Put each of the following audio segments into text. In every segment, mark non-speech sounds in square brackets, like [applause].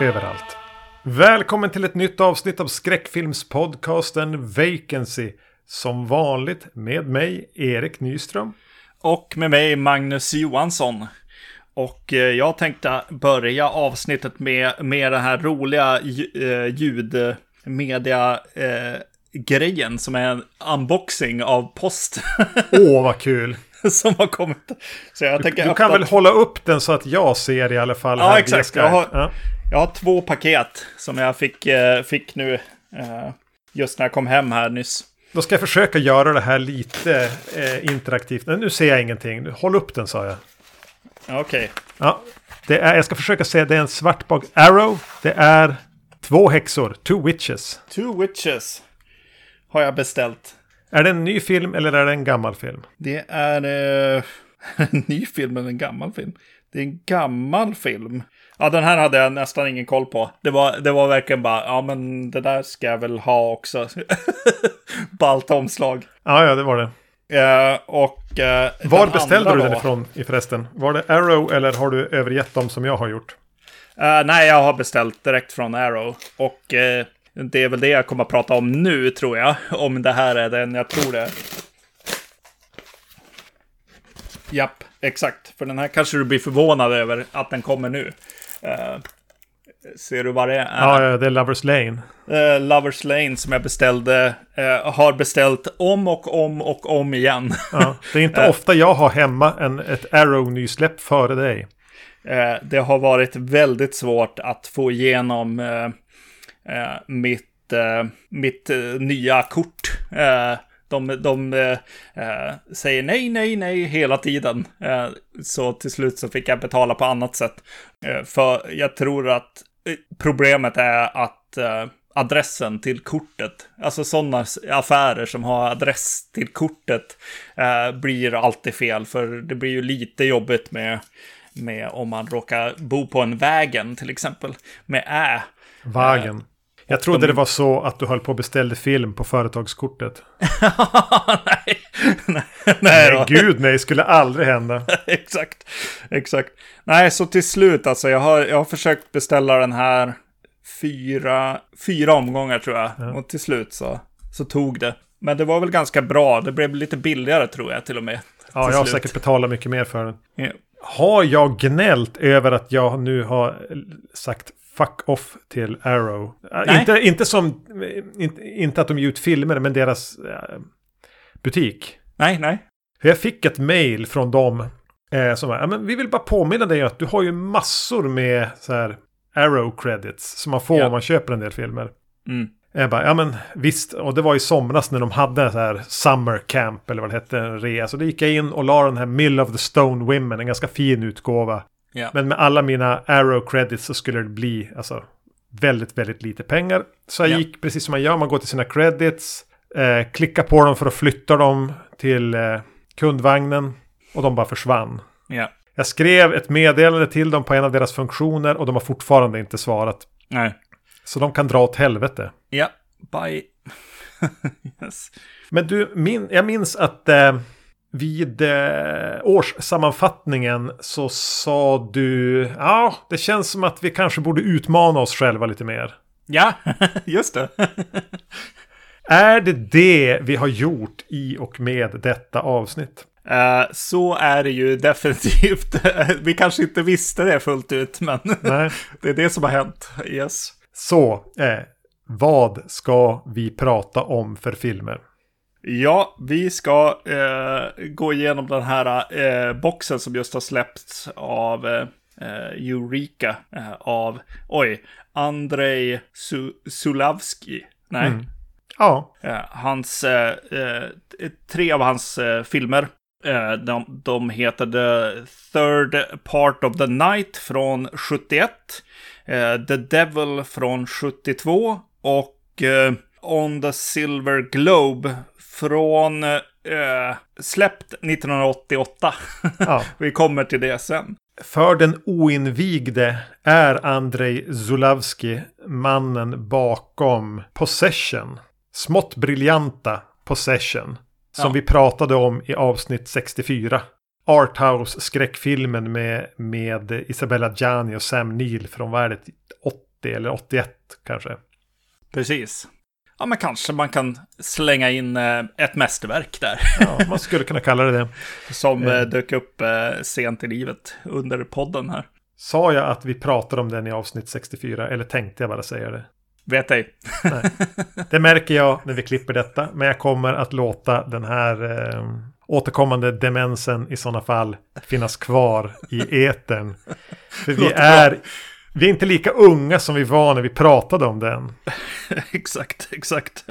överallt. Välkommen till ett nytt avsnitt av skräckfilmspodcasten Vacancy. Som vanligt med mig, Erik Nyström. Och med mig, Magnus Johansson. Och eh, jag tänkte börja avsnittet med, med den här roliga eh, ljudmedia-grejen som är en unboxing av post. Åh, oh, vad kul! [laughs] som har kommit. Så jag du, du kan väl hålla upp den så att jag ser i alla fall. Ja, exakt. Jag har, ja. jag har två paket som jag fick, eh, fick nu just när jag kom hem här nyss. Då ska jag försöka göra det här lite eh, interaktivt. Nu ser jag ingenting. Håll upp den sa jag. Okej. Okay. Ja, det är, jag ska försöka säga det är en svart bak. Arrow. Det är två häxor. Two witches. Two witches. Har jag beställt. Är det en ny film eller är det en gammal film? Det är eh, [laughs] en ny film eller en gammal film. Det är en gammal film. Ja, den här hade jag nästan ingen koll på. Det var, det var verkligen bara, ja men det där ska jag väl ha också. [laughs] Ballt omslag. Ja, ja, det var det. Uh, och, uh, Var beställde du den ifrån i förresten? Var det Arrow eller har du övergett dem som jag har gjort? Uh, nej, jag har beställt direkt från Arrow. Och det är väl det jag kommer att prata om nu, tror jag. Om det här är den jag tror det Japp, exakt. För den här kanske du blir förvånad över att den kommer nu. Uh, ser du vad det är? Ja, det är Lovers Lane. Uh, Lovers Lane som jag beställde, uh, har beställt om och om och om igen. ja, det är inte [laughs] ofta jag har hemma en, ett Arrow-nysläpp före dig. det har varit väldigt svårt att få igenom Eh, mitt, eh, mitt eh, nya kort. De, de eh, säger nej, nej, nej hela tiden. Eh, så till slut så fick jag betala på annat sätt. Eh, för jag tror att problemet är att eh, adressen till kortet, alltså sådana affärer som har adress till kortet, eh, blir alltid fel. För det blir ju lite jobbigt med, med om man råkar bo på en vägen till exempel, med ä. Vägen. Jag trodde de... det var så att du höll på att beställa film på företagskortet. [laughs] nej, nej, nej, gud nej, skulle aldrig hända. [laughs] exakt, exakt. Nej, så till slut alltså, jag har, jag har försökt beställa den här fyra, fyra omgångar tror jag. Ja. Och till slut så, så tog det. Men det var väl ganska bra, det blev lite billigare tror jag till och med. Ja, jag har slut. säkert betalat mycket mer för den. Ja. Har jag gnällt över att jag nu har sagt fuck off till Arrow. Äh, inte, inte som, inte, inte att de ger ut filmer, men deras äh, butik. Nej, nej. Jag fick ett mail från dem. Eh, som var, men vi vill bara påminna dig att du har ju massor med så här Arrow credits. Som man får ja. om man köper en del filmer. Mm. Jag bara, ja men visst, och det var i somras när de hade så här Summer Camp eller vad det hette, en rea. Så då gick jag in och la den här Mill of the Stone Women, en ganska fin utgåva. Yeah. Men med alla mina arrow credits så skulle det bli alltså, väldigt, väldigt lite pengar. Så jag yeah. gick precis som man gör, man går till sina credits, eh, klickar på dem för att flytta dem till eh, kundvagnen och de bara försvann. Yeah. Jag skrev ett meddelande till dem på en av deras funktioner och de har fortfarande inte svarat. Nej. Så de kan dra åt helvete. Ja, bye. [laughs] yes. Men du, min, jag minns att eh, vid eh, årssammanfattningen så sa du ja, det känns som att vi kanske borde utmana oss själva lite mer. Ja, [laughs] just det. [laughs] är det det vi har gjort i och med detta avsnitt? Uh, så är det ju definitivt. [laughs] vi kanske inte visste det fullt ut, men det är det som har hänt. Yes. Så, eh, vad ska vi prata om för filmer? Ja, vi ska eh, gå igenom den här eh, boxen som just har släppts av eh, Eureka. Eh, av, oj, Andrei Su Sulavski. Nej. Mm. Ja. Eh, hans, eh, tre av hans filmer. De, de heter The Third Part of the Night från 71. The Devil från 72. Och On the Silver Globe från äh, släppt 1988. Ja. [laughs] Vi kommer till det sen. För den oinvigde är Andrei Zulavski mannen bakom Possession. Smått briljanta Possession. Som ja. vi pratade om i avsnitt 64. arthouse-skräckfilmen med, med Isabella Gianni och Sam Neill från värdet 80 eller 81 kanske. Precis. Ja, men kanske man kan slänga in eh, ett mästerverk där. Ja, man skulle kunna kalla det det. Som eh, dök upp eh, sent i livet under podden här. Sa jag att vi pratade om den i avsnitt 64 eller tänkte jag bara säga det? Vet ej. Det märker jag när vi klipper detta. Men jag kommer att låta den här eh, återkommande demensen i sådana fall finnas kvar i etern. För vi är, vi är inte lika unga som vi var när vi pratade om den. [laughs] exakt, exakt.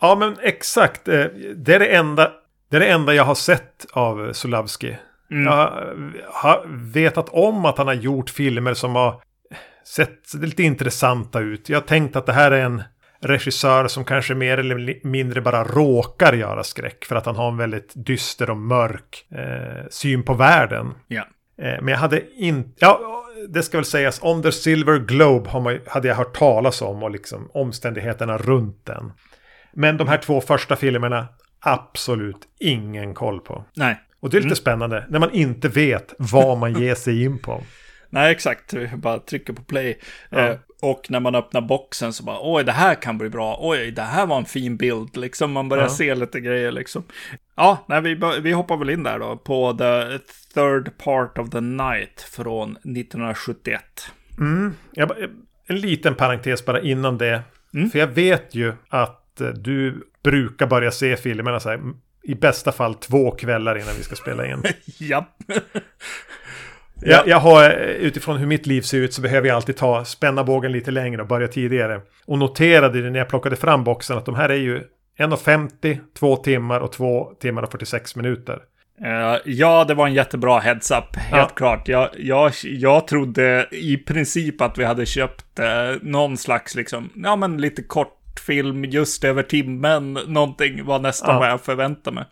Ja, men exakt. Eh, det är det enda, det är det enda jag har sett av Sulavski. Mm. Jag har vetat om att han har gjort filmer som har sett lite intressanta ut. Jag har tänkt att det här är en regissör som kanske mer eller mindre bara råkar göra skräck. För att han har en väldigt dyster och mörk eh, syn på världen. Ja. Eh, men jag hade inte... Ja, det ska väl sägas. On the Silver Globe man, hade jag hört talas om och liksom omständigheterna runt den. Men de här två första filmerna, absolut ingen koll på. Nej. Och det är lite mm. spännande när man inte vet vad man [laughs] ger sig in på. Nej, exakt. Vi bara trycker på play. Ja. Eh, och när man öppnar boxen så bara, oj, det här kan bli bra. Oj, det här var en fin bild. Liksom, man börjar ja. se lite grejer liksom. Ja, nej, vi, vi hoppar väl in där då på The Third Part of the Night från 1971. Mm. Jag, en liten parentes bara innan det. Mm. För jag vet ju att eh, du brukar börja se filmerna så här, i bästa fall två kvällar innan vi ska spela in. [laughs] ja. Jag, jag, har, utifrån hur mitt liv ser ut så behöver jag alltid ta spänna bågen lite längre och börja tidigare. Och noterade det när jag plockade fram boxen att de här är ju 1.50, 2 timmar och 2 timmar och 46 minuter. Uh, ja, det var en jättebra heads-up, helt ja. klart. Jag, jag, jag trodde i princip att vi hade köpt uh, någon slags, liksom, ja men lite kort film just över timmen. Någonting var nästan ja. vad jag förväntade mig.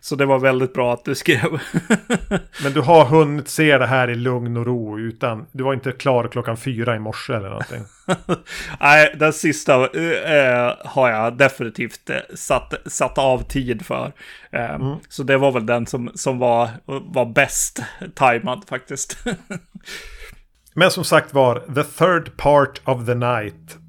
Så det var väldigt bra att du skrev. [laughs] Men du har hunnit se det här i lugn och ro utan du var inte klar klockan fyra i morse eller någonting. [laughs] Nej, den sista äh, har jag definitivt äh, satt, satt av tid för. Äh, mm. Så det var väl den som, som var, var bäst tajmad faktiskt. [laughs] Men som sagt var, The Third Part of the Night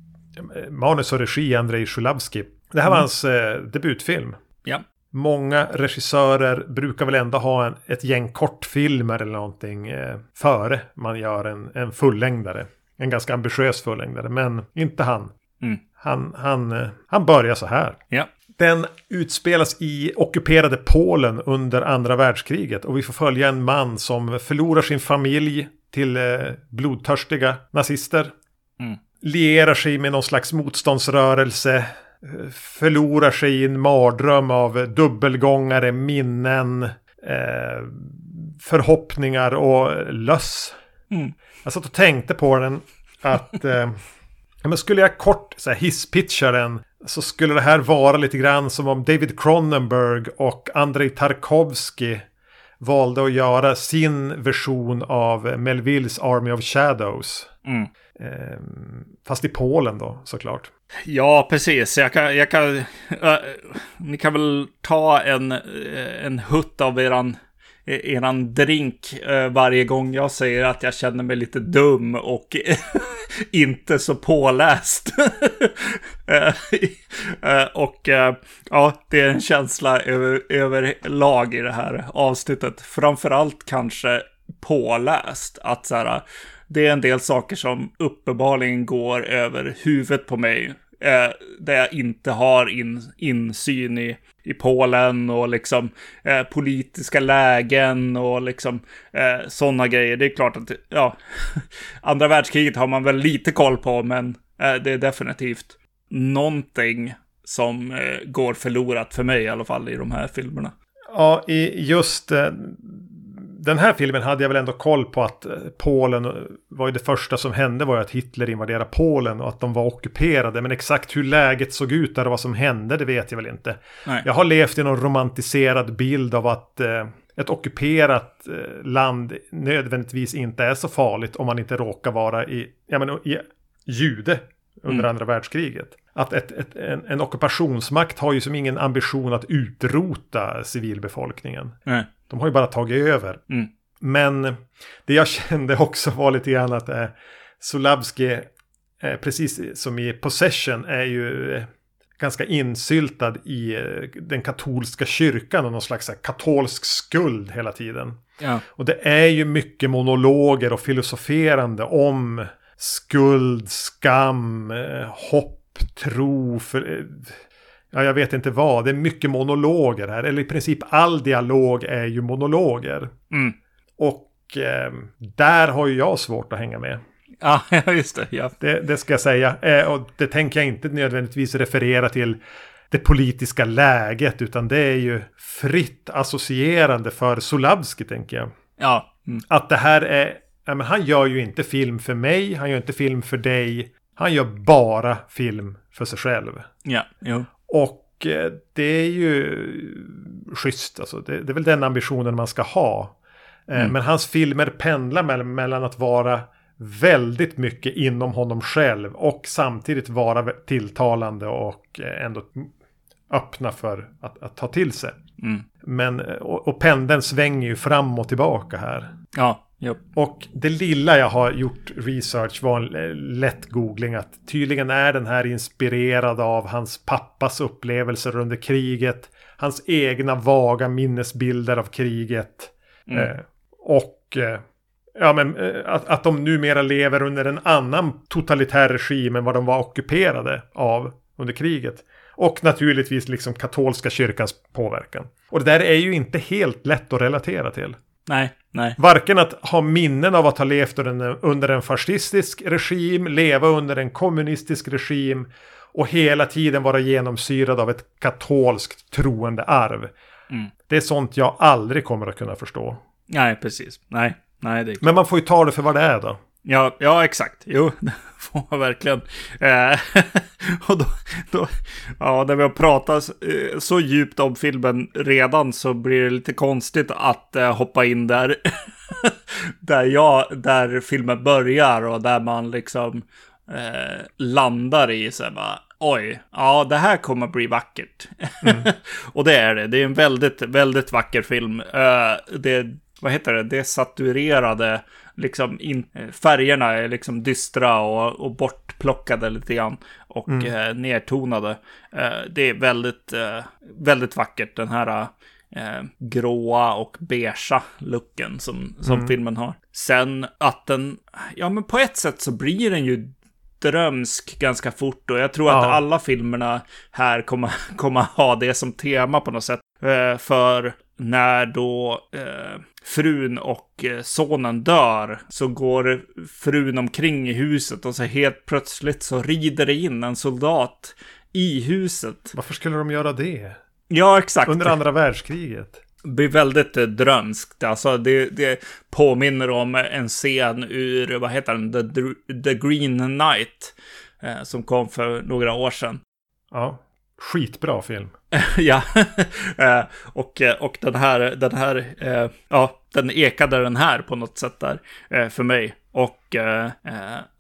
manus och regi Andrei Sjulavski. Det här var mm. hans eh, debutfilm. Ja. Många regissörer brukar väl ändå ha en, ett gäng kortfilmer eller någonting eh, före man gör en, en fullängdare. En ganska ambitiös fullängdare, men inte han. Mm. Han, han, eh, han börjar så här. Ja. Den utspelas i ockuperade Polen under andra världskriget och vi får följa en man som förlorar sin familj till eh, blodtörstiga nazister. Mm lierar sig med någon slags motståndsrörelse. Förlorar sig i en mardröm av dubbelgångare, minnen, eh, förhoppningar och löss. Mm. Jag satt och tänkte på den att eh, men skulle jag kort så här, hisspitcha den så skulle det här vara lite grann som om David Cronenberg och Andrei Tarkovsky valde att göra sin version av Melvilles Army of Shadows. Mm. Ehm, fast i Polen då såklart. Ja, precis. Jag kan, jag kan, äh, ni kan väl ta en, eh, en hutt av eran, e, eran drink äh, varje gång jag säger att jag känner mig lite dum och [laughs] inte så påläst. äh, [laughs] och ja, det är en känsla över, över i det här avsnittet. Framförallt kanske påläst. Att så här, det är en del saker som uppenbarligen går över huvudet på mig. Eh, där jag inte har in, insyn i, i Polen och liksom eh, politiska lägen och liksom eh, sådana grejer. Det är klart att, ja, [laughs] andra världskriget har man väl lite koll på, men eh, det är definitivt någonting som eh, går förlorat för mig i alla fall i de här filmerna. Ja, i just eh, den här filmen hade jag väl ändå koll på att eh, Polen var ju det första som hände var ju att Hitler invaderade Polen och att de var ockuperade. Men exakt hur läget såg ut där och vad som hände det vet jag väl inte. Nej. Jag har levt i någon romantiserad bild av att eh, ett ockuperat eh, land nödvändigtvis inte är så farligt om man inte råkar vara i, ja, men, i jude under mm. andra världskriget. Att ett, ett, en, en, ockupationsmakt har ju som ingen ambition att utrota civilbefolkningen. Nej. De har ju bara tagit över. Mm. Men det jag [laughs] kände också var lite grann att eh, Solavski, eh, precis som i Possession, är ju eh, ganska insyltad i eh, den katolska kyrkan och någon slags här, katolsk skuld hela tiden. Ja. Och det är ju mycket monologer och filosoferande om skuld, skam, eh, hopp, tro. För, eh, ja, jag vet inte vad. Det är mycket monologer här. Eller i princip all dialog är ju monologer. Mm. Och eh, där har ju jag svårt att hänga med. [laughs] Ja, just det. Ja. Det, det ska jag säga. Eh, och det tänker jag inte nödvändigtvis referera till det politiska läget. Utan det är ju fritt associerande för Solavski tänker jag. Ja. Mm. Att det här är... Ja, men han gör ju inte film för mig. Han gör inte film för dig. Han gör bara film för sig själv. Ja. Jo. Och eh, det är ju schysst. Alltså. Det, det är väl den ambitionen man ska ha. Eh, Mm. Men hans filmer pendlar mellan, mellan att vara väldigt mycket inom honom själv och samtidigt vara tilltalande och eh, ändå öppna för att, att ta till sig. Mm. Men, och, och pendeln svänger ju fram och tillbaka här. Ja. Jo. Och det lilla jag har gjort research var en eh, lätt googling att tydligen är den här inspirerad av hans pappas upplevelser under kriget. Hans egna vaga minnesbilder av kriget. Mm. Eh, och eh, ja, men, eh, att, att de numera lever under en annan totalitär regim än vad de var ockuperade av under kriget. Och naturligtvis liksom katolska kyrkans påverkan. Och det där är ju inte helt lätt att relatera till. Nej. Nej. Varken att ha minnen av att ha levt under en, fascistisk regim, leva under en kommunistisk regim och hela tiden vara genomsyrad av ett katolskt troende arv. Mm. Det är sånt jag aldrig kommer att kunna förstå. Nej, precis. Nej. Nej, Men man får ju ta det för vad det är då. Ja, ja exakt. Jo, [laughs] det får man verkligen. Eh, [laughs] och då, då, ja, när vi har pratat eh, så djupt om filmen redan så blir det lite konstigt att eh, hoppa in där. [laughs] där, jag, där filmen börjar och där man liksom eh, landar i så här bara, oj, ja det här kommer bli vackert. och det är det. Det är en väldigt, väldigt vacker film. Eh, det, vad heter det, det saturerade, liksom in, eh, färgerna är liksom dystra och, och bortplockade lite grann. Och eh, nertonade. Eh, det är väldigt, eh, väldigt vackert den här eh, gråa och beigea looken som, som filmen har. Sen att den, ja men på ett sätt så blir den ju drömsk ganska fort och jag tror att Ja. alla filmerna här kommer, [laughs] kommer ha det som tema på något sätt. Eh, för när då eh, frun och eh, sonen dör så går frun omkring i huset och så helt plötsligt så rider det in en soldat i huset. Varför skulle de göra det? Ja, exakt. Under andra världskriget. blir väldigt eh, drömskt. Alltså det, det påminner om en scen ur, vad heter den, The, The Green Knight. Eh, som kom för några år sedan. Ja. Skitbra film. [laughs] ja, eh, och, eh, och den här, den här, eh, ja, den ekade den här på något sätt där för mig. Och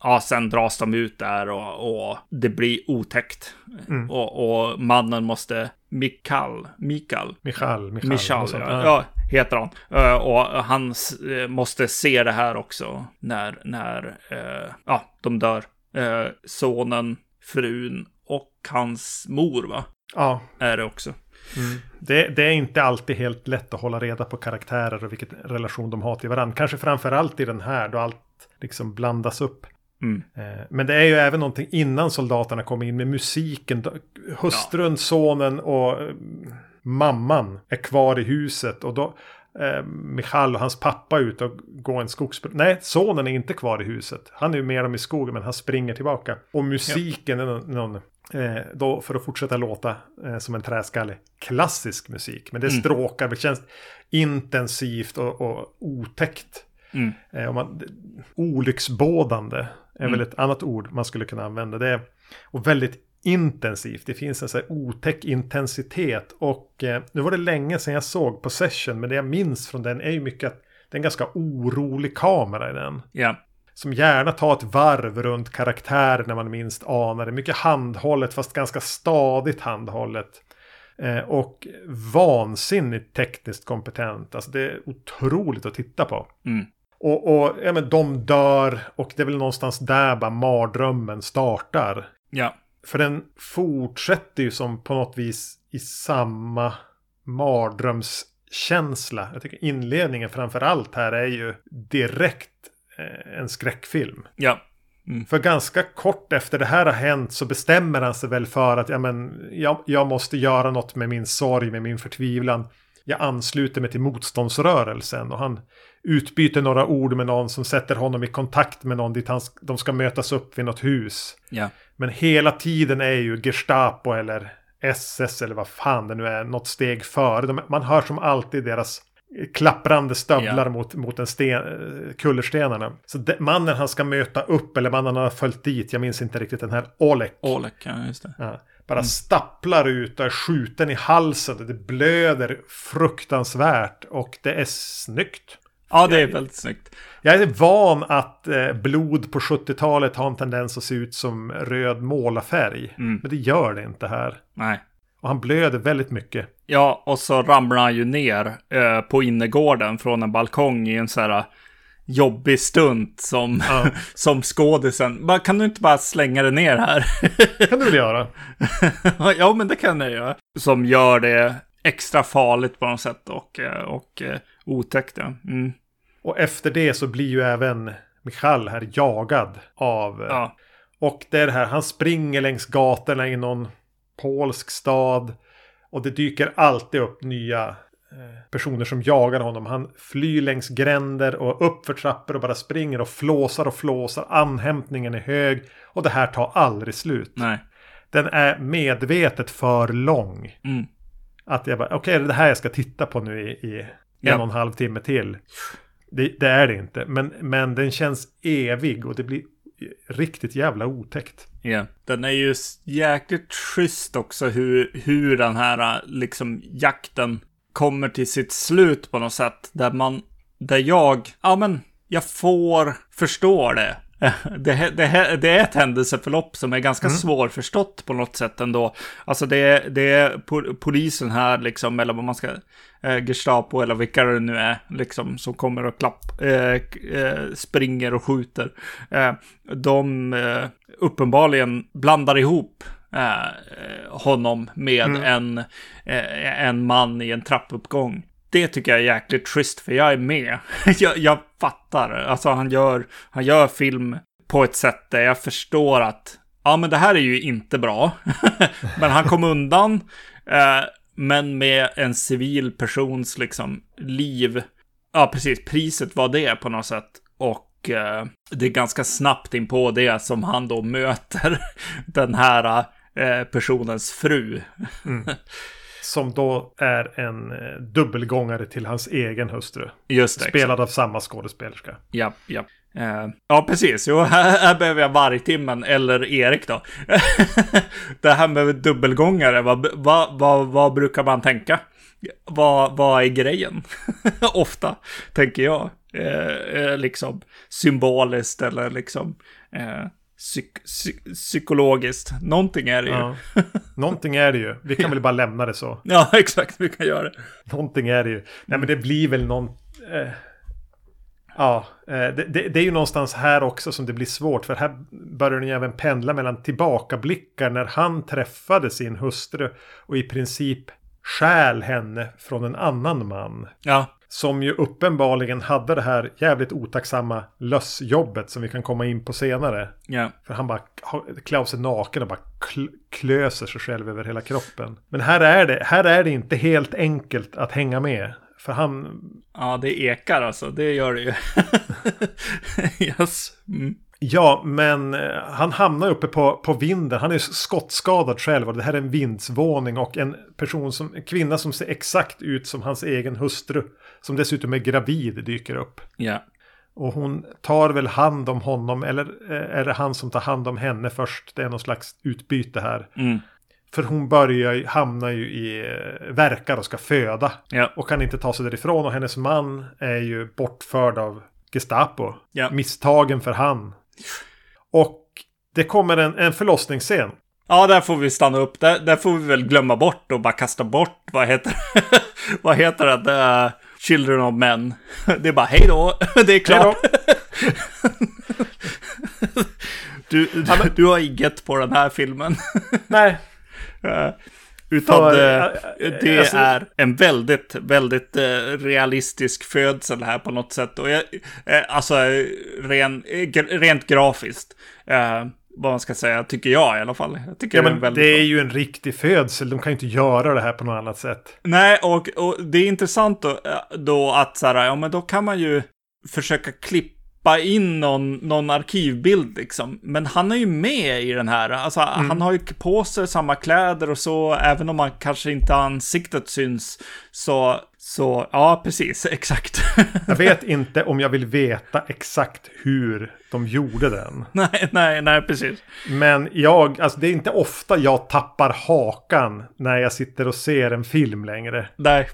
ja, sen dras de ut där och, och det blir otäckt. Mm. Och, och mannen måste, Mikal, Mikal, Michal. Michal. Michal, ja, ja, heter han. Och han måste se det här också när, när ja, de dör. Sonen, frun och hans mor, va? ja. Är det också. Det, det är inte alltid helt lätt att hålla reda på karaktärer och vilken relation de har till varandra. Kanske framför allt i den här då allt liksom blandas upp. Mm. Eh, Men det är ju även någonting innan soldaterna kommer in med musiken. Hustrun, sonen och eh, mamman är kvar i huset. Och då eh, Michal och hans pappa ute och går en skogsbruk. Nej, sonen är inte kvar i huset. Han är ju med dem i skogen men han springer tillbaka. Och musiken är någon, någon eh, då för att fortsätta låta eh, som en träskalle. Klassisk musik. Men det Mm. stråkar, det känns intensivt och, och otäckt. Mm. Eh, om man, olycksbådande är Mm. väl ett annat ord man skulle kunna använda. Det är, och väldigt intensivt. Det finns en så här otäck intensitet. Och eh, nu var det länge sedan jag såg Possession. Men det jag minns från den är ju mycket att det är en ganska orolig kamera i den. Ja. Som gärna tar ett varv runt karaktärer när man minst anar det. Mycket handhållet fast ganska stadigt handhållet. Eh, och vansinnigt tekniskt kompetent. Alltså det är otroligt att titta på. Mm. Och, och ja, men de dör och det är väl någonstans där bara mardrömmen startar. Ja. För den fortsätter ju som på något vis i samma mardrömskänsla. Jag tycker inledningen framför allt här är ju direkt en skräckfilm. Ja. Mm. För ganska kort efter det här har hänt så bestämmer han sig väl för att ja, men, jag, jag måste göra något med min sorg, med min förtvivlan. Jag ansluter mig till motståndsrörelsen och han utbyter några ord med någon som sätter honom i kontakt med någon dit han, de ska mötas upp vid något hus. Ja. Men hela tiden är ju Gestapo eller SS eller vad fan det nu är något steg före. De, man hör som alltid deras klapprande stövlar Ja. mot, mot en sten, eh, kullerstenarna. Så de, mannen han ska möta upp, eller mannen han har följt dit, jag minns inte riktigt den här Olek. Olek, ja just det. Ja, bara stapplar ut och är skjuten i halsen. Det blöder fruktansvärt och det är snyggt. Ja, det är väldigt snyggt. Jag är van att eh, blod på 70-talet har en tendens att se ut som röd målarfärg. Mm. Men det gör det inte här. Nej. Och han blöder väldigt mycket. Ja, och så ramlar han ju ner eh, på innergården från en balkong i en så här eh, jobbig stunt som, Ja. [laughs] som skådisen. Bara, Kan du inte bara slänga det ner här? [laughs] Kan du väl göra? [laughs] ja, men det kan jag göra. Som gör det extra farligt på något sätt och, eh, och eh, otäckt. Mm. Och efter det så blir ju även Michal här jagad av... Ja. Och det är det här, han springer längs gatorna i någon polsk stad. Och det dyker alltid upp nya eh, personer som jagar honom. Han flyr längs gränder och upp för trappor och bara springer och flåsar och flåsar. Anhämtningen är hög. Och det här tar aldrig slut. Nej. Den är medvetet för lång. Mm. Att jag bara, okej, är det det här jag ska titta på nu i, i en Ja. och en halv timme till? Det, det är det inte. Men, men den känns evig och det blir riktigt jävla otäckt. Ja, den är ju jäkligt schysst också hur, hur den här äh, liksom jakten kommer till sitt slut på något sätt. Där man, där jag, ja men, jag får förstå det. [laughs] Det, det, det är ett händelseförlopp som är ganska svårförstått på något sätt ändå. Alltså det, är- det är po- polisen här liksom, eller vad man ska, eh, Gestapo eller vilka det nu är, liksom, som kommer och klapp, eh, eh, springer och skjuter. Eh, de eh, uppenbarligen blandar ihop honom med en, eh, en man i en trappuppgång. Det tycker jag är jäkligt schysst, för jag är med. [laughs] jag, jag fattar. Alltså han gör, han gör film på ett sätt där jag förstår att ja, men det här är ju inte bra. [laughs] men han kom undan. Eh, men med en civil persons liksom liv. Ja, precis. Priset var det på något sätt. Och eh, det är ganska snabbt in på det som han då [laughs] möter den här eh, personens fru. Som då är en eh, dubbelgångare till hans egen hustru. Just det. Spelad av samma skådespelerska. Ja, ja. Eh, ja, precis. Jo, här, [laughs] här behöver jag vargtimmen eller Erik då. [laughs] det här med dubbelgångare, vad, vad, vad, vad brukar man tänka? Vad, vad är grejen? [laughs] Ofta, tänker jag. Eh, eh, liksom symboliskt eller liksom eh, psyk, psy- psykologiskt. Någonting är det ju. Ja. Någonting är det ju. Vi kan [laughs] väl bara lämna det så. Ja, [laughs] exakt. Vi kan göra det. Någonting är det ju. Nej men det blir väl någon... Eh, ja, eh, det, det, det är ju någonstans här också som det blir svårt. För här börjar den ju även pendla mellan tillbakablickar när han träffade sin hustru. Och i princip stjäl henne från en annan man. Ja, Som ju uppenbarligen hade det här jävligt otacksamma lössjobbet som vi kan komma in på senare. ja. För han bara klär sig naken och bara kl- klöser sig själv över hela kroppen. Men här är, det, här är det inte helt enkelt att hänga med. För han... Ja, det ekar alltså. Det gör det ju. [laughs] yes. Mm. Ja, men eh, han hamnar uppe på, på vinden. Han är skottskadad själv och det här är en vindsvåning och en person som, en kvinna som ser exakt ut som hans egen hustru. Som dessutom är gravid dyker upp. Ja. Och hon tar väl hand om honom eller eh, är det han som tar hand om henne först? Det är någon slags utbyte här. Mm. För hon börjar ju, hamnar ju i eh, verkar och ska föda. Ja. Och kan inte ta sig därifrån. Och hennes man är ju bortförd av Gestapo. Ja. Misstagen för han. Och det kommer en, en förlossningsscen. Ja, där får vi stanna upp. Där, där får vi väl glömma bort och bara kasta bort, vad heter [laughs] vad heter det? Children of Men. [laughs] Det är bara hej då, [laughs] det är klart. [laughs] du, du, du har inget på den här filmen. Nej. Uh, utan För, det, det alltså, är en väldigt, väldigt realistisk födsel här på något sätt. Och jag, alltså ren, rent grafiskt vad man ska säga, tycker jag i alla fall. Jag tycker ja, det, är men det är ju en riktig födsel, de kan ju inte göra det här på något annat sätt. Nej, och, och det är intressant då, då att så här, ja men då kan man ju försöka klippa in någon, någon arkivbild liksom. Men han är ju med i den här, alltså mm. han har ju på sig samma kläder och så, även om man kanske inte ansiktet syns, så så ja, precis, [laughs] exakt. jag vet inte om jag vill veta exakt hur de gjorde den. [laughs] Nej, nej, nej, precis. Men jag, alltså det är inte ofta jag tappar hakan när jag sitter och ser en film längre. Nej.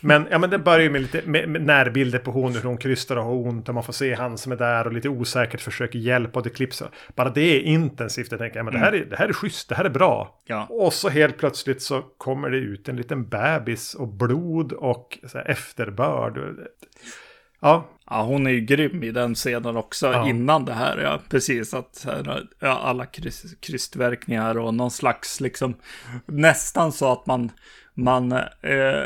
Men, ja, men det börjar ju med lite med, med närbilder på hon, hur hon krystar och har ont. Och man får se han som är där och lite osäkert försöker hjälpa. Och det klipps. Bara det är intensivt. Jag tänker, ja, men det, här är, det här är schysst, det här är bra. Ja. Och så helt plötsligt så kommer det ut en liten bebis och blod och så här, efterbörd. Ja. Ja, hon är ju grym i den scenen också ja. innan det här. Ja, precis. Att ja, alla kryst, krystverkningar och någon slags liksom nästan så att man man eh,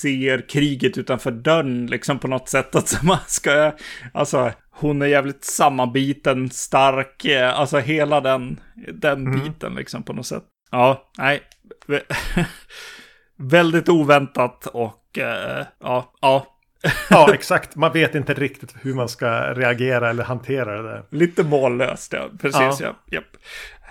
ser kriget utanför dörren liksom på något sätt. Att [laughs] man ska, alltså hon är jävligt sammanbiten, stark, eh, alltså hela den, den mm. biten liksom på något sätt. Ja, nej. [laughs] Väldigt oväntat och uh, ja, ja. ja, [laughs] exakt. Man vet inte riktigt hur man ska reagera eller hantera det där. Lite mållöst, ja. Precis, ja. ja.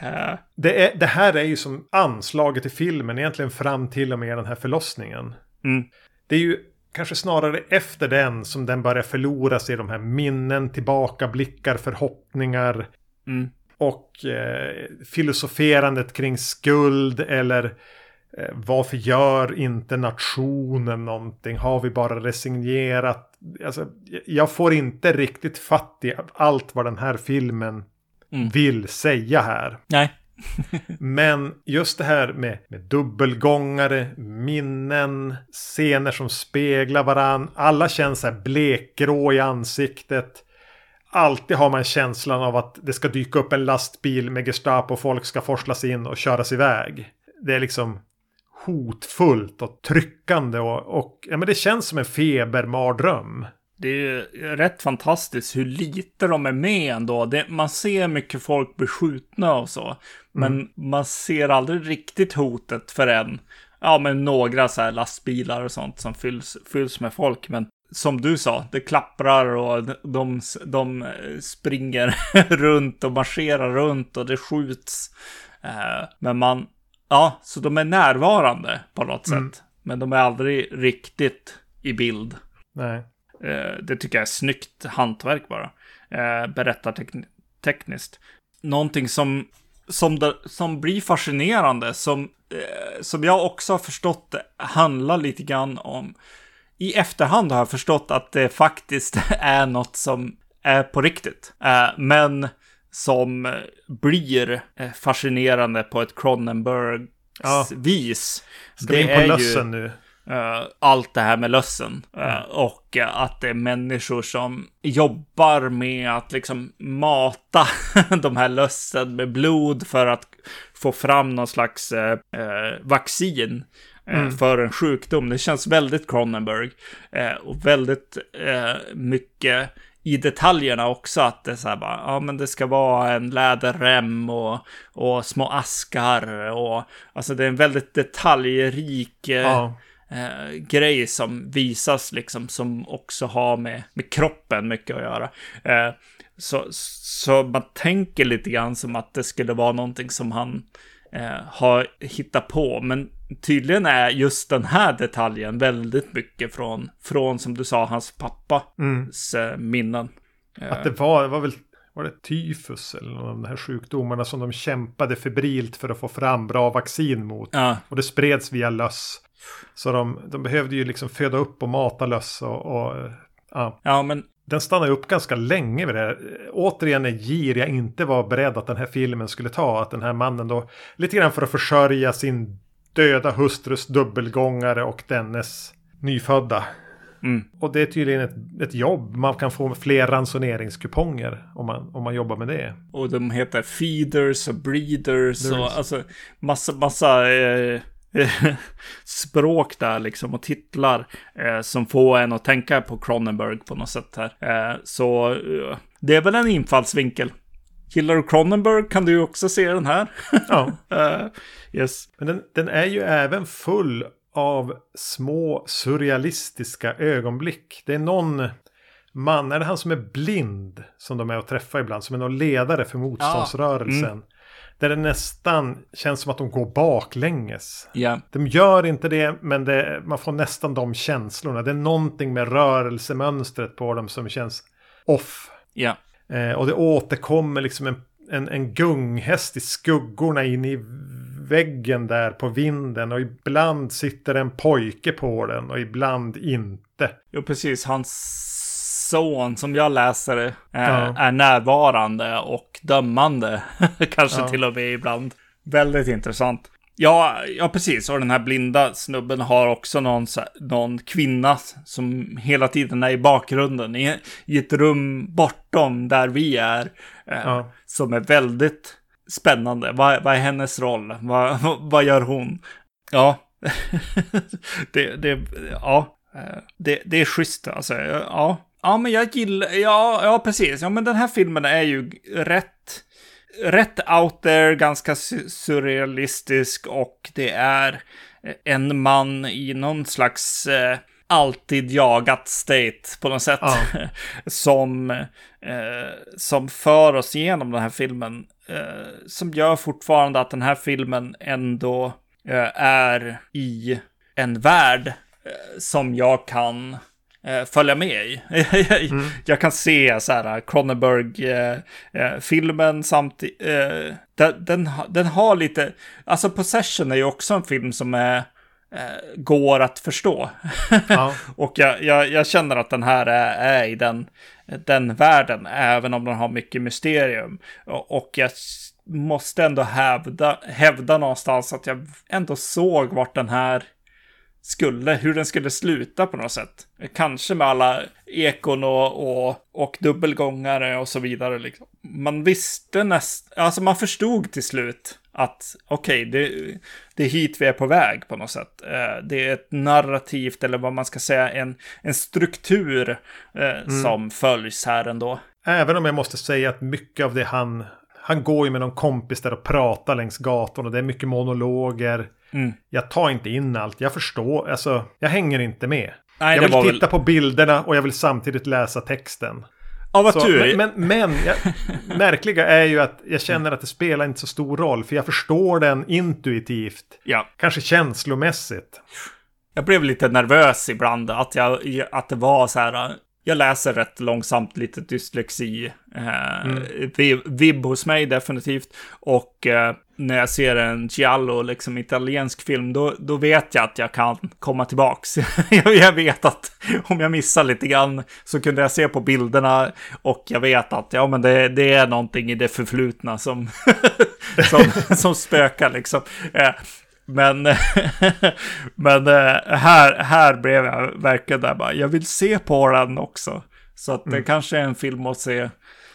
Yep. Det, är, det här är ju som anslaget i filmen egentligen fram till och med den här förlossningen. Mm. Det är ju kanske snarare efter den som den börjar förlora sig i de här minnen, tillbakablickar, förhoppningar. Mm. Och eh, filosoferandet kring skuld eller eh, varför gör inte nationen någonting? Har vi bara resignerat? Alltså, jag får inte riktigt fatt i allt vad den här filmen mm. vill säga här. Nej. [laughs] Men just det här med, med dubbelgångare, minnen, scener som speglar varann. Alla känns här blekgrå i ansiktet. Alltid har man känslan av att det ska dyka upp en lastbil med Gestapo och folk ska forslas in och köras iväg. Det är liksom hotfullt och tryckande och, och ja, men det känns som en febermardröm det är rätt fantastiskt hur lite de är med ändå. Det, man ser mycket folk bli skjutna och så. Men mm. man ser aldrig riktigt hotet förrän, ja men några så här lastbilar och sånt som fylls, fylls med folk. Men som du sa, det klapprar och de, de springer [laughs] runt och marscherar runt och det skjuts. Eh, men man, ja, så de är närvarande på något mm. sätt. Men de är aldrig riktigt i bild. Nej. Eh, det tycker jag är snyggt hantverk bara. Eh, berättartekniskt. Någonting som, som, det, som blir fascinerande, som, eh, som jag också har förstått handlar lite grann om i efterhand har jag förstått att det faktiskt [laughs] är något som är på riktigt. men som blir fascinerande på ett Cronenberg-vis. Ja. Ska vi in på lössen nu? Uh, allt det här med lössen. Uh, mm. Och uh, att det är människor som jobbar med att liksom mata [laughs] de här lössen med blod för att få fram någon slags vaccin mm. för en sjukdom. Det känns väldigt Cronenberg. och väldigt mycket i detaljerna också att det är så här bara, ja men det ska vara en läderrem och, och små askar och alltså det är en väldigt detaljrik ja eh, grej som visas liksom som också har med, med kroppen mycket att göra. Eh, så, så man tänker lite grann som att det skulle vara någonting som han eh, har hittat på. Men tydligen är just den här detaljen väldigt mycket från, från som du sa, hans pappas mm. Eh, minnen. Att det var, det var väl var det tyfus eller någon av de här sjukdomarna som de kämpade febrilt för att få fram bra vaccin mot. Ja. Och det spreds via löss. Så de, de behövde ju liksom föda upp och mata löss och, och ja. Ja, men den stannar upp ganska länge vid det här. Återigen är gir jag inte var beredd att den här filmen skulle ta. Att den här mannen då, lite grann för att försörja sin döda hustrus dubbelgångare och dennes nyfödda. Mm. Och det är tydligen ett, ett jobb. Man kan få fler ransoneringskuponger om man, om man jobbar med det. Och de heter feeders och breeders och alltså massa, massa eh, [laughs] språk där liksom och titlar eh, som får en att tänka på Cronenberg på något sätt här. Eh, så eh, det är väl en infallsvinkel. Gillar du Cronenberg kan du ju också se den här. Ja. [laughs] Eh, yes. Men den, den är ju även full av små surrealistiska ögonblick. Det är någon man, är det han som är blind som de är och träffar ibland, som är någon ledare för motståndsrörelsen. Mm. Där det nästan känns som att de går baklänges. Ja. De gör inte det, men det, man får nästan de känslorna. Det är någonting med rörelsemönstret på dem som känns off. Ja. Eh, och det återkommer liksom en, en, en gunghäst i skuggorna in i väggen där på vinden. Och ibland sitter en pojke på den och ibland inte. Jo, precis. Hans son, som jag läser det, är, Ja. är närvarande och dömande. [laughs] Kanske Ja. till och med ibland. Väldigt intressant. Ja, ja, precis. Och den här blinda snubben har också någon, någon kvinna som hela tiden är i bakgrunden. I, i ett rum bortom där vi är. Eh, Ja. Som är väldigt spännande. Vad, vad är hennes roll? Vad, [laughs] vad gör hon? Ja, [laughs] det, det, ja, eh, det, det är schysst alltså. Ja, ja, men jag gillar, ja, ja, precis. Ja, men den här filmen är ju rätt, rätt out there, ganska su- surrealistisk och det är en man i någon slags eh, alltid jagat state på något sätt. Ja. [laughs] som, eh, som för oss igenom den här filmen. Eh, som gör fortfarande att den här filmen ändå eh, är i en värld eh, som jag kan eh, följa med i. [laughs] Jag kan se så här Cronenberg-filmen samtidigt. Eh, den, den, ha- den har lite, alltså Possession är ju också en film som är, eh, går att förstå. [laughs] Ja. Och jag, jag, jag känner att den här är, är i den, den världen, även om den har mycket mysterium. Och, jag måste ändå hävda, hävda någonstans att jag ändå såg vart den här skulle, hur den skulle sluta på något sätt. Kanske med alla ekon och, och, och dubbelgångare och så vidare. Liksom. Man visste nästan, alltså man förstod till slut att okej, det, det är hit vi är på väg på något sätt. Eh, Det är ett narrativt, eller vad man ska säga, en, en struktur eh, som följs här ändå. Även om jag måste säga att mycket av det han... Han går ju med någon kompis där och pratar längs gatan och det är mycket monologer. Mm. Jag tar inte in allt. Jag förstår. Alltså, jag hänger inte med. Nej, jag vill titta väl... på bilderna och jag vill samtidigt läsa texten. Ja, vad Så, tur. men men, men jag, [laughs] märkliga är ju att jag känner att det spelar inte så stor roll. För jag förstår den intuitivt. Ja. Kanske känslomässigt. Jag blev lite nervös ibland att, jag, att det var så här. Jag läser rätt långsamt, lite dyslexi. Eh, vib, vibb hos mig definitivt. Och eh, när jag ser en giallo, liksom italiensk film, då, då vet jag att jag kan komma tillbaks. [laughs] jag vet att om jag missar lite grann så kunde jag se på bilderna och jag vet att ja, men det, det är någonting i det förflutna som, [laughs] som, [laughs] som spökar liksom. Eh, men, men eh, här, här blev jag verkligen där bara, jag vill se på den också. Så att det kanske är en film att se,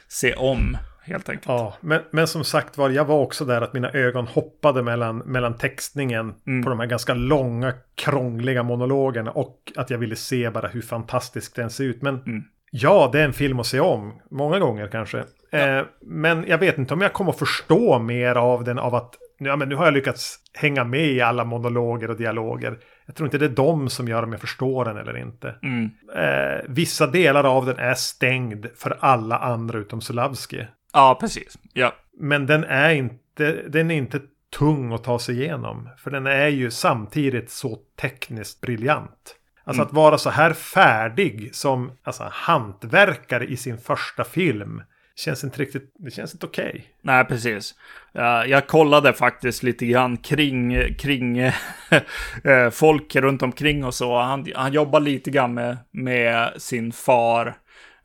se om, helt enkelt. Ja, men, men som sagt var, jag var också där att mina ögon hoppade mellan, mellan textningen på de här ganska långa, krångliga monologerna och att jag ville se bara hur fantastisk den ser ut. Men ja, det är en film att se om, många gånger kanske. Eh, men jag vet inte om jag kommer att förstå mer av den av att ja, men nu har jag lyckats hänga med i alla monologer och dialoger. Jag tror inte det är de som gör om jag förstår den eller inte. Mm. Eh, vissa delar av den är stängd för alla andra utom Sulavski. Ja, precis. Ja. Men den är inte, den är inte tung att ta sig igenom. För den är ju samtidigt så tekniskt briljant. Alltså att vara så här färdig som alltså, hantverkare i sin första film. Känns inte riktigt, det känns inte okej. Nej, precis. Jag kollade faktiskt lite grann kring, kring [laughs] eh, folk runt omkring och så. Han, han jobbar lite grann med, med sin far.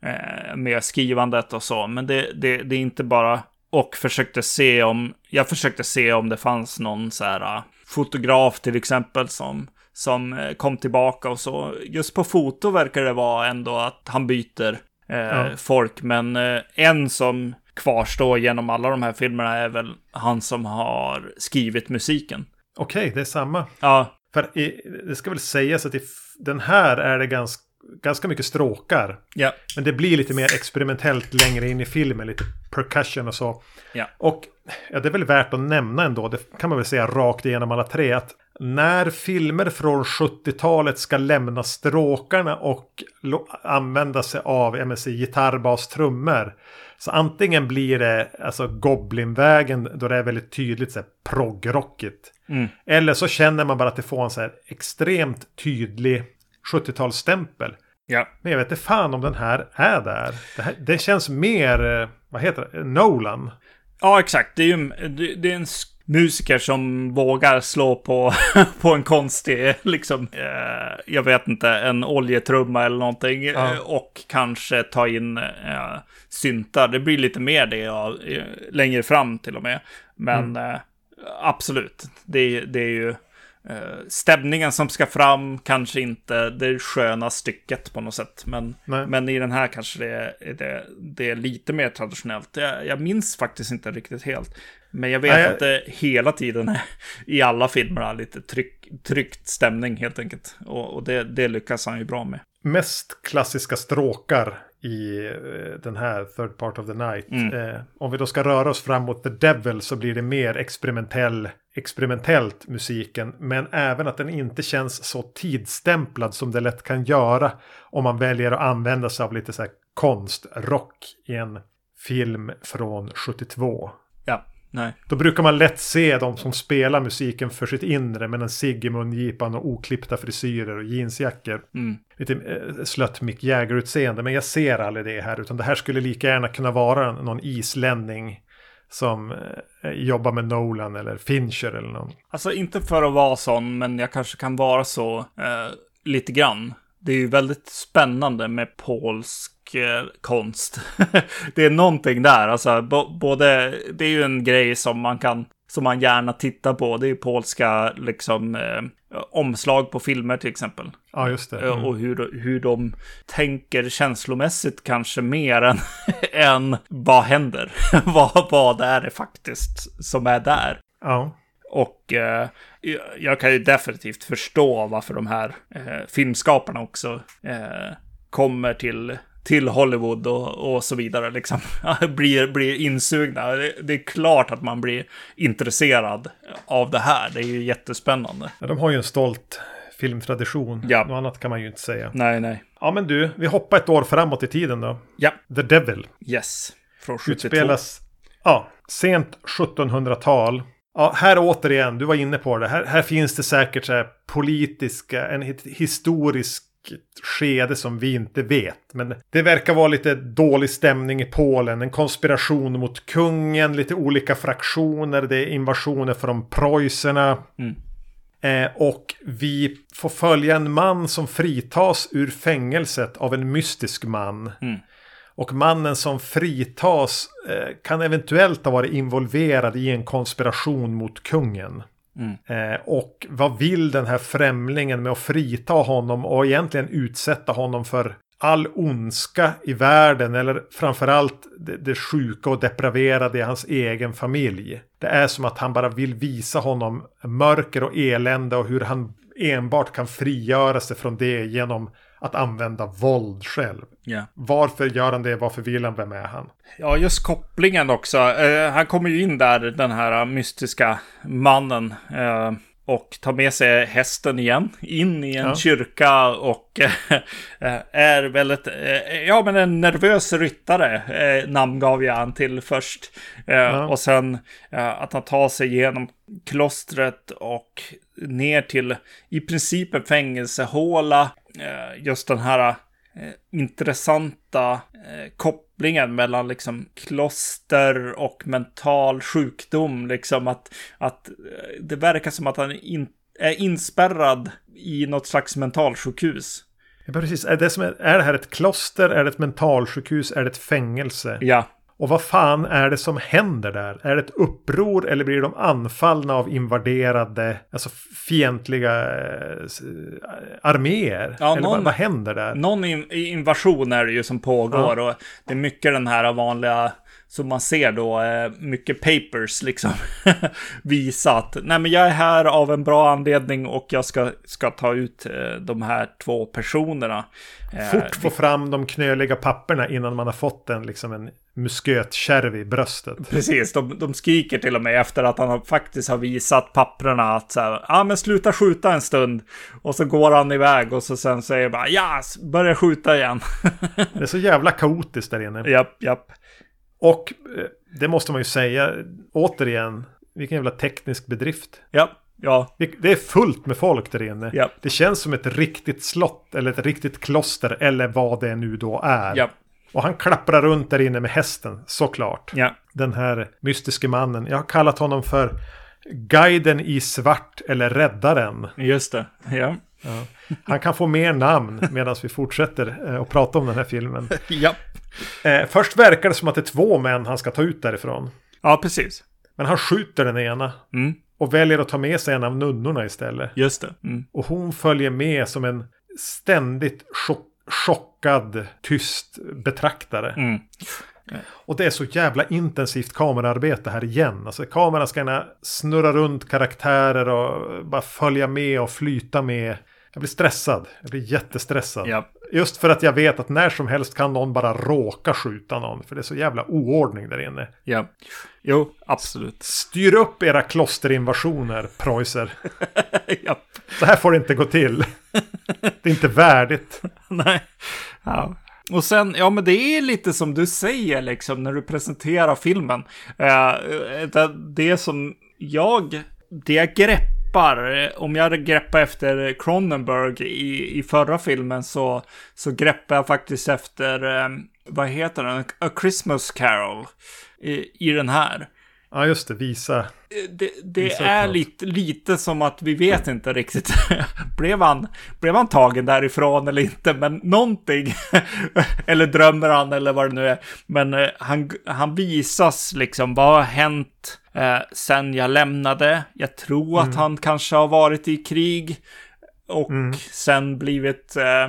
Eh, med skrivandet och så. Men det, det, det är inte bara... Och försökte se om... Jag försökte se om det fanns någon så här uh, fotograf till exempel som som eh, kom tillbaka och så. Just på foto verkar det vara ändå att han byter eh, ja. folk, men eh, en som kvarstår genom alla de här filmerna är väl han som har skrivit musiken. Okej, okay, det är samma. Ja. För i, det ska väl sägas att i den här är det ganska, ganska mycket stråkar. Ja. Men det blir lite mer experimentellt längre in i filmen, lite percussion och så. Ja. Och ja, det är väl värt att nämna ändå, det kan man väl säga rakt igenom alla tre, att när filmer från 70-talet ska lämna stråkarna och använda sig av menar, gitarr, bas, trummor. Så antingen blir det alltså Goblinvägen då det är väldigt tydligt så proggrockigt. Mm. Eller så känner man bara att det får en så här extremt tydlig 70-talsstämpel. Ja. Men jag vet inte fan om den här är där. Det, här, det känns mer, eh, vad heter det, Nolan. Ja, exakt. Det är ju det är en musiker som vågar slå på, [laughs] på en konstig, liksom, eh, jag vet inte, en oljetrumma eller någonting. Ja. Eh, och kanske ta in eh, syntar. Det blir lite mer det ja, längre fram till och med. Men mm. eh, absolut, det, det är ju stämningen som ska fram kanske inte det sköna stycket på något sätt. Men, men i den här kanske det är, det, det är lite mer traditionellt. Jag, jag minns faktiskt inte riktigt helt. Men jag vet Nej, att det hela tiden är i alla filmer lite tryck, tryckt stämning helt enkelt. Och, och det, det, lyckas han ju bra med. Mest klassiska stråkar i eh, den här Third Part of the Night. Mm. Eh, om vi då ska röra oss framåt The Devil så blir det mer experimentell, experimentellt musiken. Men även att den inte känns så tidstämplad som det lätt kan göra. Om man väljer att använda sig av lite så här konstrock i en film från 72. Ja. Nej. Då brukar man lätt se de som spelar musiken för sitt inre med en cigg i mungipan och oklippta frisyrer och jeansjackor. Mm. Lite eh, slött Mick Jagger-utseende. Men jag ser aldrig det här. Utan det här skulle lika gärna kunna vara någon islänning som eh, jobbar med Nolan eller Fincher eller någon. Alltså inte för att vara sån, men jag kanske kan vara så eh, lite grann. Det är ju väldigt spännande med polsk Eh, konst. [laughs] det är någonting där, alltså både, det är ju en grej som man kan, som man gärna tittar på. Det är ju polska, liksom, eh, omslag på filmer till exempel. Ja, just det. Eh, mm. Och hur, hur de tänker känslomässigt kanske mer än, [laughs] än vad händer. [laughs] vad, vad är det faktiskt som är där? Ja. Och eh, jag kan ju definitivt förstå varför de här eh, filmskaparna också eh, kommer till till Hollywood och, och så vidare. Liksom. [laughs] blir, blir insugna. Det, det, är klart att man blir intresserad av det här. Det är ju jättespännande. Ja, de har ju en stolt filmtradition. Ja. Något annat kan man ju inte säga. Nej, nej. Ja, men du, vi hoppar ett år framåt i tiden då. Ja. The Devil. Yes. Från 72. Utspelas, ja, sent 1700-tal. Ja, här återigen, du var inne på det. Här, här finns det säkert så politiska, en historisk skede som vi inte vet. Men det verkar vara lite dålig stämning i Polen. En konspiration mot kungen, lite olika fraktioner. Det är invasioner från preussarna. Mm. Eh, och vi får följa en man som fritas ur fängelset av en mystisk man. Mm. Och mannen som fritas eh, kan eventuellt ha varit involverad i en konspiration mot kungen. Mm. Eh, och vad vill den här främlingen med att frita honom och egentligen utsätta honom för all ondska i världen eller framförallt det, det sjuka och depraverade i hans egen familj. Det är som att han bara vill visa honom mörker och elände och hur han enbart kan frigöra sig från det genom att använda våld själv. Yeah. Varför gör han det? Varför vill han? Vem är han? Ja, just kopplingen också. Uh, han kommer ju in där, den här mystiska mannen. Uh, och tar med sig hästen igen in i en ja. kyrka och äh, är väldigt, äh, ja men en nervös ryttare äh, namngav jag han till först. Ja. Och sen att han tar sig igenom klostret och ner till i princip en fängelsehåla. Just den här intressanta kopplingen mellan liksom kloster och mental sjukdom. Liksom att, att det verkar som att han in, är inspärrad i något slags mentalsjukhus. Ja, precis. Är det, som är, är det här ett kloster? Är det ett mentalsjukhus? Är det ett fängelse? Ja, Och vad fan är det som händer där? Är det ett uppror eller blir de anfallna av invaderade, alltså fientliga eh, s- arméer? Ja, eller någon- vad, vad händer där? någon in invasion är det ju som pågår och det är mycket den här vanliga som man ser då, eh, mycket papers liksom [laughs] visa att nej men jag är här av en bra anledning och jag ska, ska ta ut eh, de här två personerna. Eh, Fort få fram de knöliga papperna innan man har fått en, liksom en muskötkärv i bröstet. Precis, de, de skriker till och med efter att han har, faktiskt har visat papprena att så här, ja men sluta skjuta en stund. Och så går han iväg och så sen säger bara, ja, börja skjuta igen. [laughs] Det är så jävla kaotiskt där inne. japp, japp. Och eh, det måste man ju säga, återigen, vilken jävla teknisk bedrift. Japp, ja, Det- är fullt med folk där inne. Ja. Det känns som ett riktigt slott eller ett riktigt kloster eller vad det nu då är. japp, Och han klapprar runt där inne med hästen, såklart. ja. Den här mystiske mannen. Jag har kallat honom för Guiden i svart eller Räddaren. Just det. Ja. Ja. Han kan få mer namn medan vi fortsätter eh, att prata om den här filmen. [laughs] Japp. Eh, först verkar det som att det är två män han ska ta ut därifrån. Ja, precis. Men han skjuter den ena. Mm, Och väljer att ta med sig en av nunnorna istället. just det. Mm. Och hon följer med som en ständigt chock, chockad, tyst betraktare. Mm. Och det är så jävla intensivt kamerarbete här igen. Alltså kameran ska gärna snurra runt karaktärer och bara följa med och flyta med. Jag blir stressad. Jag blir jättestressad. Japp. Just för att jag vet att när som helst kan någon bara råka skjuta någon. För det är så jävla oordning där inne. Ja. Jo, absolut. Styr upp era klosterinvasioner, preuser. [laughs] Japp. Så här får det inte gå till. Det är inte värdigt. [laughs] Nej. Ja. Och sen, ja men det är lite som du säger liksom när du presenterar filmen. Eh, det, det som jag, det jag greppar, eh, om jag greppar efter Cronenberg i, i förra filmen så, så greppar jag faktiskt efter, eh, vad heter den, A Christmas Carol i, i den här. Ja, just det. Visa. Det, det Visa är något. lite, lite som att vi vet inte riktigt. [laughs] blev, han, blev han tagen därifrån eller inte? Men någonting. [laughs] eller drömmer han eller vad det nu är. Men eh, han, han visas liksom. Vad har hänt eh, sen jag lämnade? Jag tror att han kanske har varit i krig. Och sen blivit eh,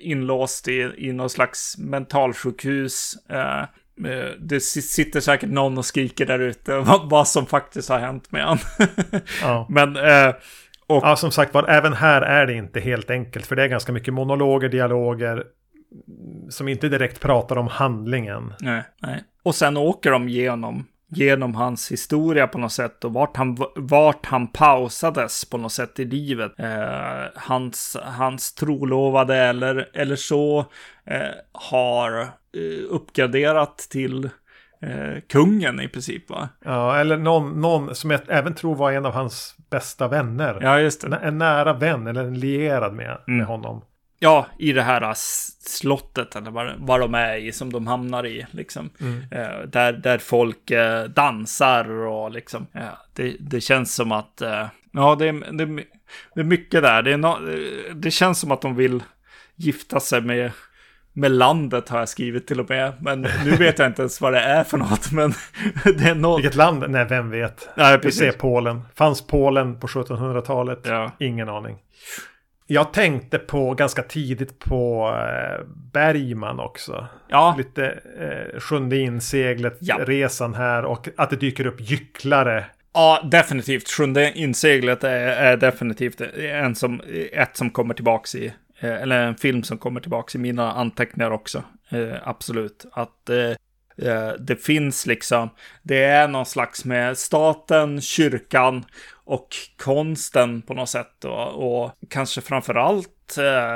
inlåst i, i någon slags mentalsjukhus. Eh, eh, det si- sitter säkert någon och skriker där ute [laughs] vad, vad som faktiskt har hänt med han. [laughs] Ja. Men, eh, och ja, som sagt var, även här är det inte helt enkelt. För det är ganska mycket monologer, dialoger. Som inte direkt pratar om handlingen. nej, nej. Och sen åker de genom, genom hans historia på något sätt och vart han, vart han pausades på något sätt i livet. Eh, hans, hans trolovade eller, eller så eh, har eh, uppgraderat till eh, kungen i princip va? Ja, eller någon, någon som jag även tror var en av hans bästa vänner. Ja, just det. En, en nära vän eller en lierad med, Mm. med honom. Ja, i det här s- slottet eller vad, vad de är i som de hamnar i. Liksom. Eh, där, där folk eh, dansar och liksom. Ja, det, det känns som att. Eh, ja, det är, det, är, det är mycket där. Det, är no, det känns som att de vill gifta sig med. Med landet har jag skrivit till och med. Men nu vet jag inte ens vad det är för något. [laughs] Men det är något. Vilket land? Nej, vem vet? Nej, Vi precis. ser Polen. Fanns Polen på 1700-talet? Ja. Ingen aning. Jag tänkte på ganska tidigt på eh, Bergman också. Ja, Lite eh, sjunde inseglet, Ja. resan här och att det dyker upp gycklare. Ja, definitivt. Sjunde inseglet är, är definitivt en som, ett som kommer tillbaks i, eh, eller en film som kommer tillbaks i mina anteckningar också. Eh, absolut. Att eh, eh, det finns liksom, det är någon slags med staten, kyrkan och konsten på något sätt. Och, och kanske framför allt eh,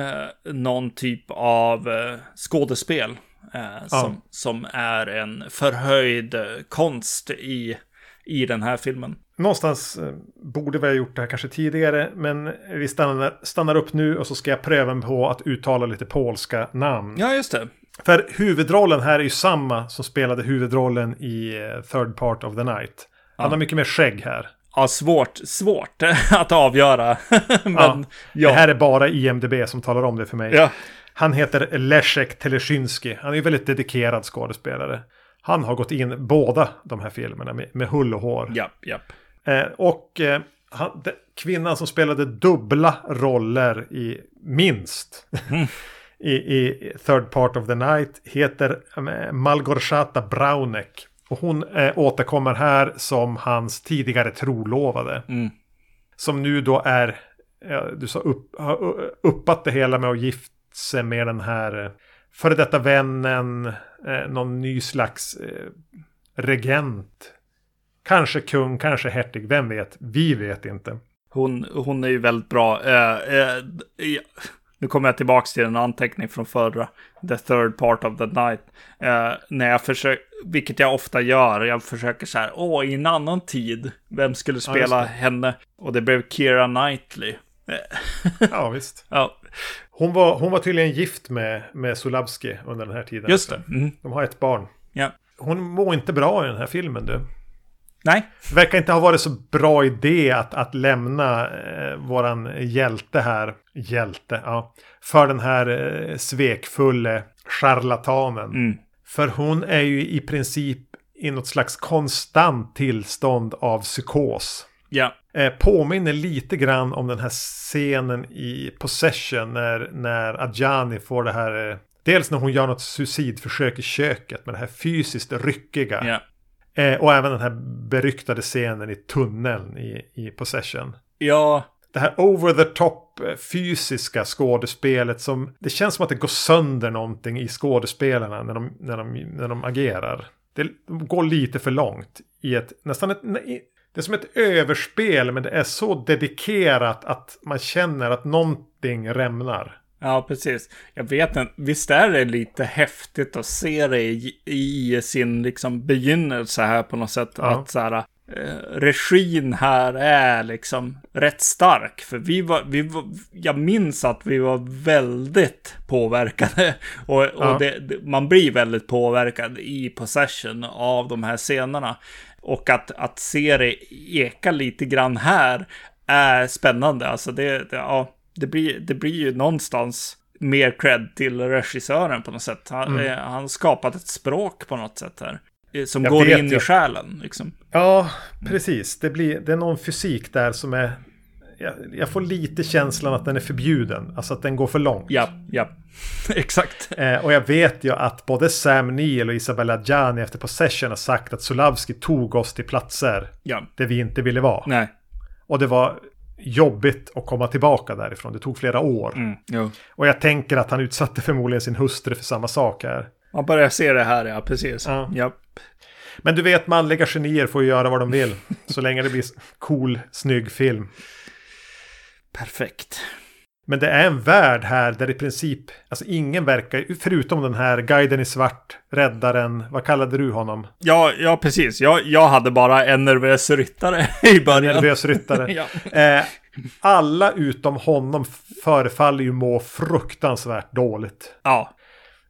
eh, någon typ av eh, skådespel. Eh, som, som är en förhöjd konst i, i den här filmen. Någonstans eh, borde vi ha gjort det här kanske tidigare. Men vi stannar, stannar upp nu och så ska jag pröva på att uttala lite polska namn. Ja, just det. För huvudrollen här är ju samma som spelade huvudrollen i eh, Third Part of the Night. Han Ja. har mycket mer skägg här. Ja, svårt, svårt [laughs] att avgöra. [laughs] Men, ja, ja. Det här är bara IMDB som talar om det för mig. Ja. Han heter Leszek Teleszynsky. Han är en väldigt dedikerad skådespelare. Han har gått in båda de här filmerna med, med hull och hår. Japp, japp. Eh, och eh, han, de, kvinnan som spelade dubbla roller i minst mm. [laughs] i, i Third Part of the Night heter eh, Malgorzata Braunek. Och hon eh, återkommer här som hans tidigare trolovade. Mm. Som nu då är, ja, du sa upp, har uppat det hela med att gifta sig med den här eh, före detta vännen, eh, någon ny slags eh, regent. Kanske kung, kanske hertig, vem vet? Vi vet inte. Hon, hon är ju väldigt bra. Eh, eh, nu kommer jag tillbaka till en anteckning från förra, the third part of the night. Eh, när jag försöker, vilket jag ofta gör, jag försöker så här, åh, i en annan tid, vem skulle spela ja, henne? Och det blev Kira Knightley. ja, visst. [laughs] Ja. Hon var, hon var tydligen gift med, med Sulabski under den här tiden. Just det. Mm. De har ett barn. Ja. Hon mår inte bra i den här filmen du. Nej. Det verkar inte ha varit så bra idé att, att lämna eh, våran hjälte här. Hjälte, ja. För den här eh, svekfulle charlatanen. Mm. För hon är ju i princip i något slags konstant tillstånd av psykos. Ja. Eh, påminner lite grann om den här scenen i Possession när, när Adjani får det här... Eh, dels när hon gör något suicidförsök i köket med det här fysiskt ryckiga. Ja. Eh, och även den här beryktade scenen i tunneln i, i Possession. Ja. Det här over the top eh, fysiska skådespelet som... Det känns som att det går sönder någonting i skådespelarna när de, när de, när de agerar. Det går lite för långt i ett nästan ett, det är som ett överspel men det är så dedikerat att man känner att någonting rämnar. Ja, precis. Jag vet inte, visst är det lite häftigt att se det i, i sin liksom begynnelse här på något sätt. Ja. Att så här, eh, regin här är liksom rätt stark. För vi var, vi var, jag minns att vi var väldigt påverkade. [laughs] Och, och ja. det, man blir väldigt påverkad i possession av de här scenerna. Och att, att se det eka lite grann här är spännande. Alltså det, det, ja, det, blir, det blir ju någonstans mer cred till regissören på något sätt. Han, mm. han skapat ett språk på något sätt här. Eh, som jag går in jag. i själen. Liksom. Ja, precis. Det, blir, det är någon fysik där som är jag, jag, får lite känslan att den är förbjuden. Alltså att den går för långt. Ja, ja. [laughs] Exakt. Eh, och jag vet ju att både Sam Neill och Isabella Gianni efter Possession har sagt att Sulavski tog oss till platser ja. där vi inte ville vara. Nej. Och det var jobbigt att komma tillbaka därifrån. Det tog flera år. Mm, och jag tänker att han utsatte förmodligen sin hustru för samma sak här. Man börjar se det här, ja, precis. Ja. ja. Men du vet, manliga genier får ju göra vad de vill. så länge det blir cool, snygg film. Perfekt. Men det är en värld här där i princip, alltså ingen verkar, förutom den här guiden i svart, räddaren, vad kallade du honom? Ja, ja precis. Jag, jag hade bara en nervös ryttare [laughs] i början. En nervös ryttare. [laughs] ja. eh, alla utom honom förefaller ju må fruktansvärt dåligt. Ja.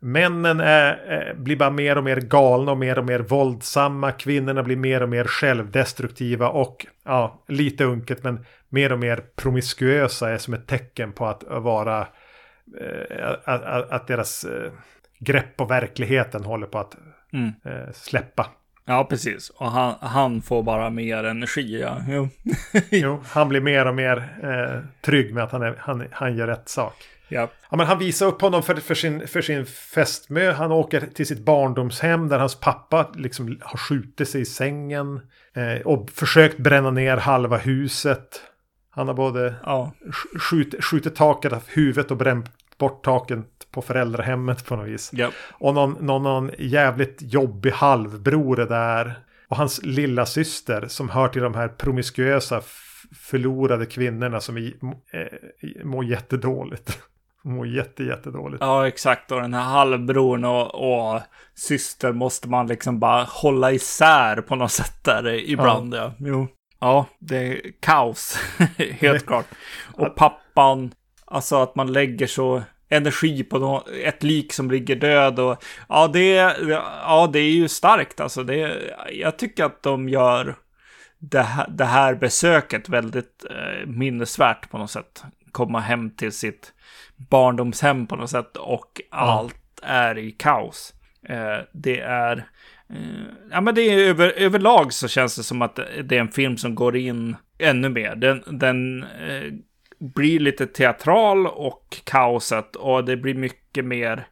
Männen är, blir bara mer och mer galna och mer och mer våldsamma. Kvinnorna blir mer och mer självdestruktiva och ja, lite unket men mer och mer promiskuösa är som ett tecken på att vara eh, att, att, att, deras eh, grepp på verkligheten håller på att mm. eh, släppa. Ja, precis. Och han, han får bara mer energi. Ja. Jo. [laughs] jo, han blir mer och mer eh, trygg med att han, är, han, han gör rätt sak. Ja. ja, men han visar upp honom för, för, sin, för sin fästmö. Han åker till sitt barndomshem där hans pappa liksom har skjutit sig i sängen. Eh, och försökt bränna ner halva huset. Han har både ja. skjut, skjutit taket av huvudet och bränt bort taket på föräldrahemmet på något vis. Ja. Och någon, någon, någon jävligt jobbig halvbror är där. Och hans lilla syster som hör till de här promiskuösa förlorade kvinnorna som äh, mår jättedåligt. [laughs] Mår jätte, jättedåligt. Ja, exakt. Och den här halvbron och, och syster måste man liksom bara hålla isär på något sätt där ibland. Ja. ja. Jo. Ja, det är kaos. [laughs] Helt klart. Och pappan, alltså att man lägger så energi på ett lik som ligger död och ja, det, ja, det är ju starkt alltså. Det, jag tycker att de gör det här, det här besöket väldigt eh, minnesvärt på något sätt. Komma hem till sitt barndomshem på något sätt och allt är i kaos. Eh, det är... Eh, ja, men det är över, överlag så känns det som att det är en film som går in ännu mer. Den, den eh, blir lite teatral och kaoset och det blir mycket mer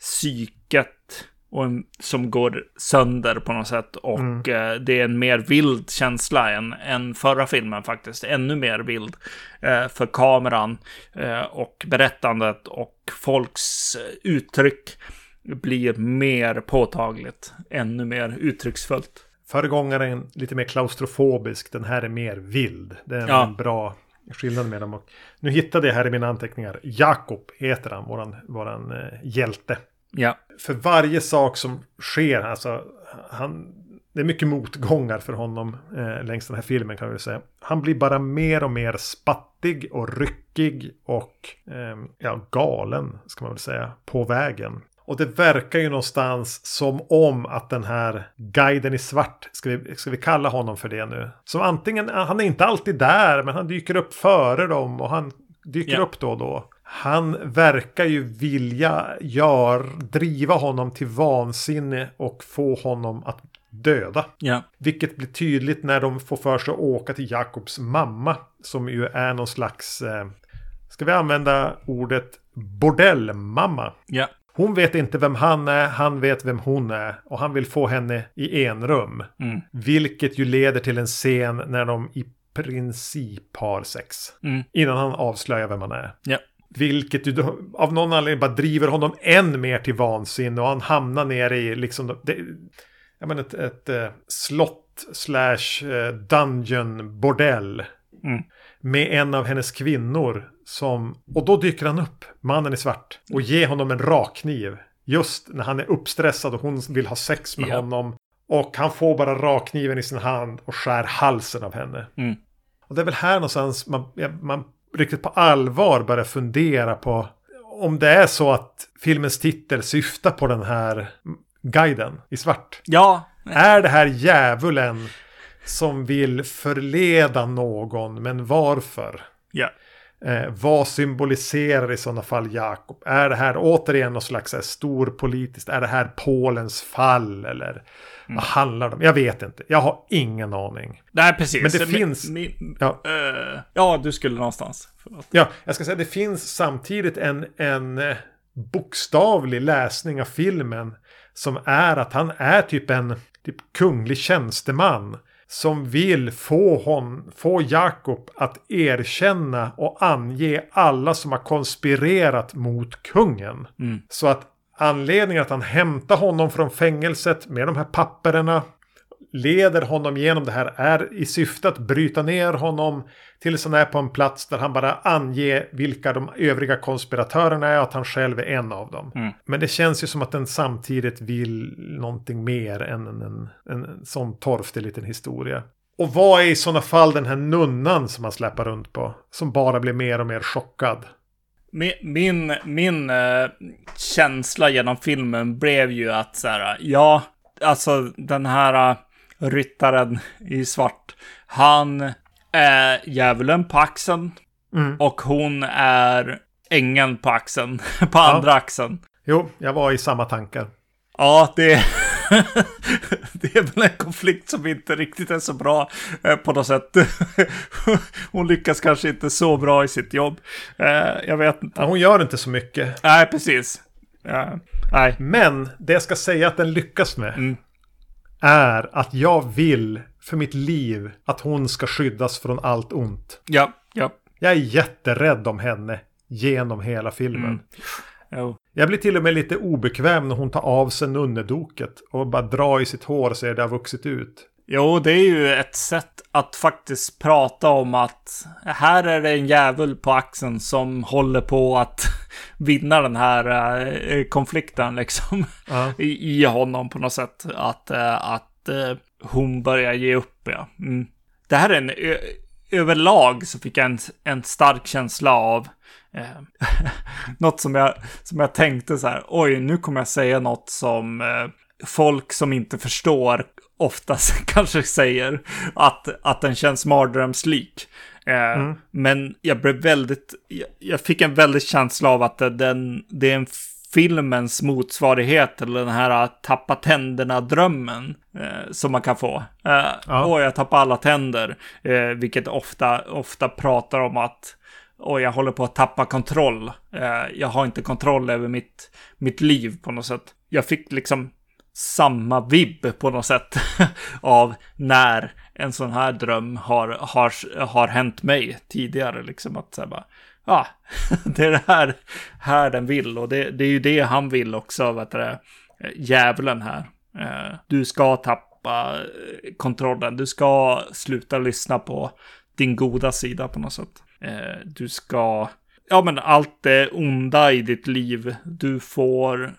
psyket och en, som går sönder på något sätt. Och mm. eh, det är en mer vild känsla än, än förra filmen faktiskt. Ännu mer vild eh, för kameran eh, och berättandet och folks uttryck blir mer påtagligt. Ännu mer uttrycksfullt. Föregångaren lite mer klaustrofobisk, den här är mer vild. Det är en ja. bra skillnad med dem. Och nu hittade jag här i mina anteckningar, Jakob heter han, våran, våran eh, hjälte. Ja. För varje sak som sker, alltså, han, det är mycket motgångar för honom eh, längs den här filmen kan vi säga. Han blir bara mer och mer spattig och ryckig och eh, ja, galen, ska man väl säga, på vägen. Och det verkar ju någonstans som om att den här guiden i svart, ska vi, ska vi kalla honom för det nu? Som antingen, han är inte alltid där, men han dyker upp före dem och han dyker yeah. upp då och då. Han verkar ju vilja gör, driva honom till vansinne och få honom att döda. Ja. Vilket blir tydligt när de får för sig att åka till Jakobs mamma. Som ju är någon slags, eh, ska vi använda ordet bordellmamma. Ja. Hon vet inte vem han är, han vet vem hon är. Och han vill få henne i en rum. Mm. Vilket ju leder till en scen när de i princip har sex. Mm. Innan han avslöjar vem han är. Ja. Vilket ju av någon anledning bara driver honom än mer till vansinne. Och han hamnar nere i liksom... Det, jag menar ett, ett, ett eh, slott slash eh, dungeon bordell. Mm. Med en av hennes kvinnor som... Och då dyker han upp, mannen i svart. Och ger honom en rakkniv. Just när han är uppstressad och hon vill ha sex med ja. honom. Och han får bara rakkniven i sin hand och skär halsen av henne. Mm. Och det är väl här någonstans man, man riktigt på allvar börjar fundera på om det är så att filmens titel syftar på den här guiden i svart. Ja. Är det här djävulen som vill förleda någon, men varför? Ja. Eh, vad symboliserar i sådana fall Jakob? Är det här återigen något slags storpolitiskt? Är det här Polens fall? Eller mm. vad handlar det om? Jag vet inte. Jag har ingen aning. Nej, precis. Men det min, finns... Min, ja. Uh, ja, du skulle någonstans. Förlåt. Ja, jag ska säga det finns samtidigt en, en eh, bokstavlig läsning av filmen. Som är att han är typ en typ kunglig tjänsteman som vill få, hon, få Jakob att erkänna och ange alla som har konspirerat mot kungen. Mm. Så att anledningen att han hämtar honom från fängelset med de här papperna leder honom genom det här är i syfte att bryta ner honom till sån här på en plats där han bara anger vilka de övriga konspiratörerna är och att han själv är en av dem. Mm. Men det känns ju som att den samtidigt vill någonting mer än en, en, en, en sån torftig liten historia. Och vad är i sådana fall den här nunnan som han släpar runt på? Som bara blir mer och mer chockad. Min, min, min äh, känsla genom filmen blev ju att så här, ja, alltså den här äh, ryttaren i svart. Han är djävulen på axeln. Mm. Och hon är ängeln på axeln. [laughs] på andra ja. axeln. Jo, jag var i samma tankar. Ja, det, [laughs] det är väl en konflikt som inte riktigt är så bra eh, på något sätt. [laughs] hon lyckas kanske inte så bra i sitt jobb. Eh, jag vet inte. Ja, hon gör inte så mycket. Nej, precis. Ja, nej. Men det jag ska säga att den lyckas med. Mm är att jag vill för mitt liv att hon ska skyddas från allt ont. Ja, ja. Jag är jätterädd om henne genom hela filmen. Mm. Oh. Jag blir till och med lite obekväm när hon tar av sig nunnedoket och bara drar i sitt hår och ser det har vuxit ut. Jo, det är ju ett sätt att faktiskt prata om att här är det en djävul på axeln som håller på att [laughs] vinna den här äh, konflikten liksom. Ja. I, honom på något sätt. Att, äh, att äh, hon börjar ge upp, ja. Mm. Det här är en... överlag så fick jag en, en stark känsla av eh, [laughs] något som jag, som jag tänkte så här, oj, nu kommer jag säga något som eh, folk som inte förstår oftast [laughs] kanske säger att, att den känns mardrömslik. Eh, mm. Men jag blev väldigt, jag, jag, fick en väldigt känsla av att den, det är en filmens motsvarighet till den här tappa tänderna-drömmen eh, som man kan få. Eh, ja. Åh, jag tappar alla tänder, eh, vilket ofta, ofta pratar om att och jag håller på att tappa kontroll. Eh, jag har inte kontroll över mitt, mitt liv på något sätt. Jag fick liksom samma vibb på något sätt [laughs] av när en sån här dröm har, har, har hänt mig tidigare. Liksom att säga bara, ja, [laughs] det är det här, här den vill och det, det är ju det han vill också, vet du, eh, djävulen här. Eh, du ska tappa eh, kontrollen, du ska sluta lyssna på din goda sida på något sätt. Du ska, ja men allt det onda i ditt liv, du får,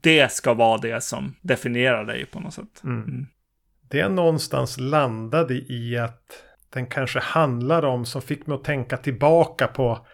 det ska vara det som definierar dig på något sätt. Mm. Mm. Det är någonstans landade i att den kanske handlar om, som fick mig att tänka tillbaka på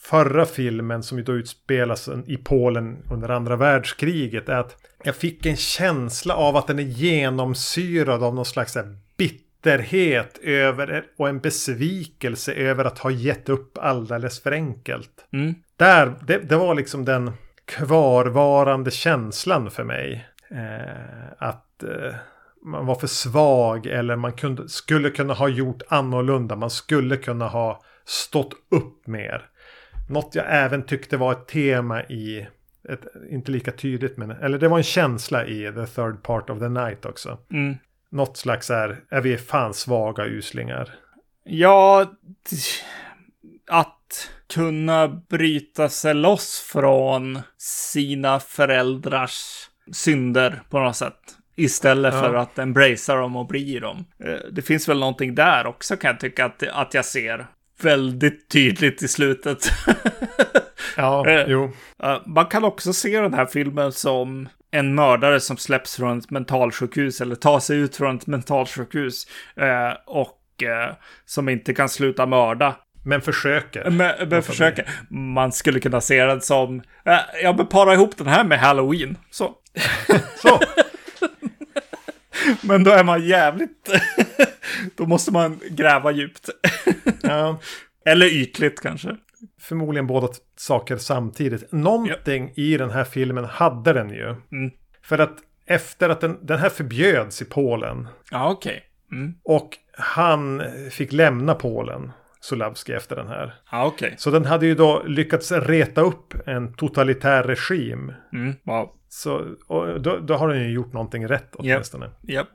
förra filmen som ju då utspelas i Polen under andra världskriget. Är att jag fick en känsla av att den är genomsyrad av någon slags bitterhet över och en besvikelse över att ha gett upp alldeles för enkelt. Mm. Där, det, det, var liksom den kvarvarande känslan för mig. Eh, att eh, man var för svag eller man kunde, skulle kunna ha gjort annorlunda. Man skulle kunna ha stått upp mer. Något jag även tyckte var ett tema i, ett, inte lika tydligt men, eller det var en känsla i The Third Part of the Night också. Mm. Något slags är, är vi fan svaga uslingar? Ja, att kunna bryta sig loss från sina föräldrars synder på något sätt. Istället ja. för att embracea dem och bli dem. Eh, det finns väl någonting där också kan jag tycka att, att jag ser väldigt tydligt i slutet. [laughs] ja, eh, jo. Man kan också se den här filmen som en mördare som släpps från ett mentalsjukhus eller tar sig ut från ett mentalsjukhus eh, och eh, som inte kan sluta mörda. Men försöker. Men, men försöker. Man skulle kunna se den som, ja men para ihop den här med Halloween. Så. [laughs] Så. men då är man jävligt [laughs] Då måste man gräva djupt. ja. [laughs] Eller ytligt kanske. Förmodligen båda saker samtidigt. Någonting ja. i den här filmen hade den ju. Mm. För att efter att den, den här förbjöds i Polen. Ja, okej. Okay. Mm. Och han fick lämna Polen. Solavski efter den här. Ja, okay. Så den hade ju då lyckats reta upp en totalitär regim. Mm, wow. Så då, då, har den ju gjort någonting rätt åtminstone. Yep. Yep.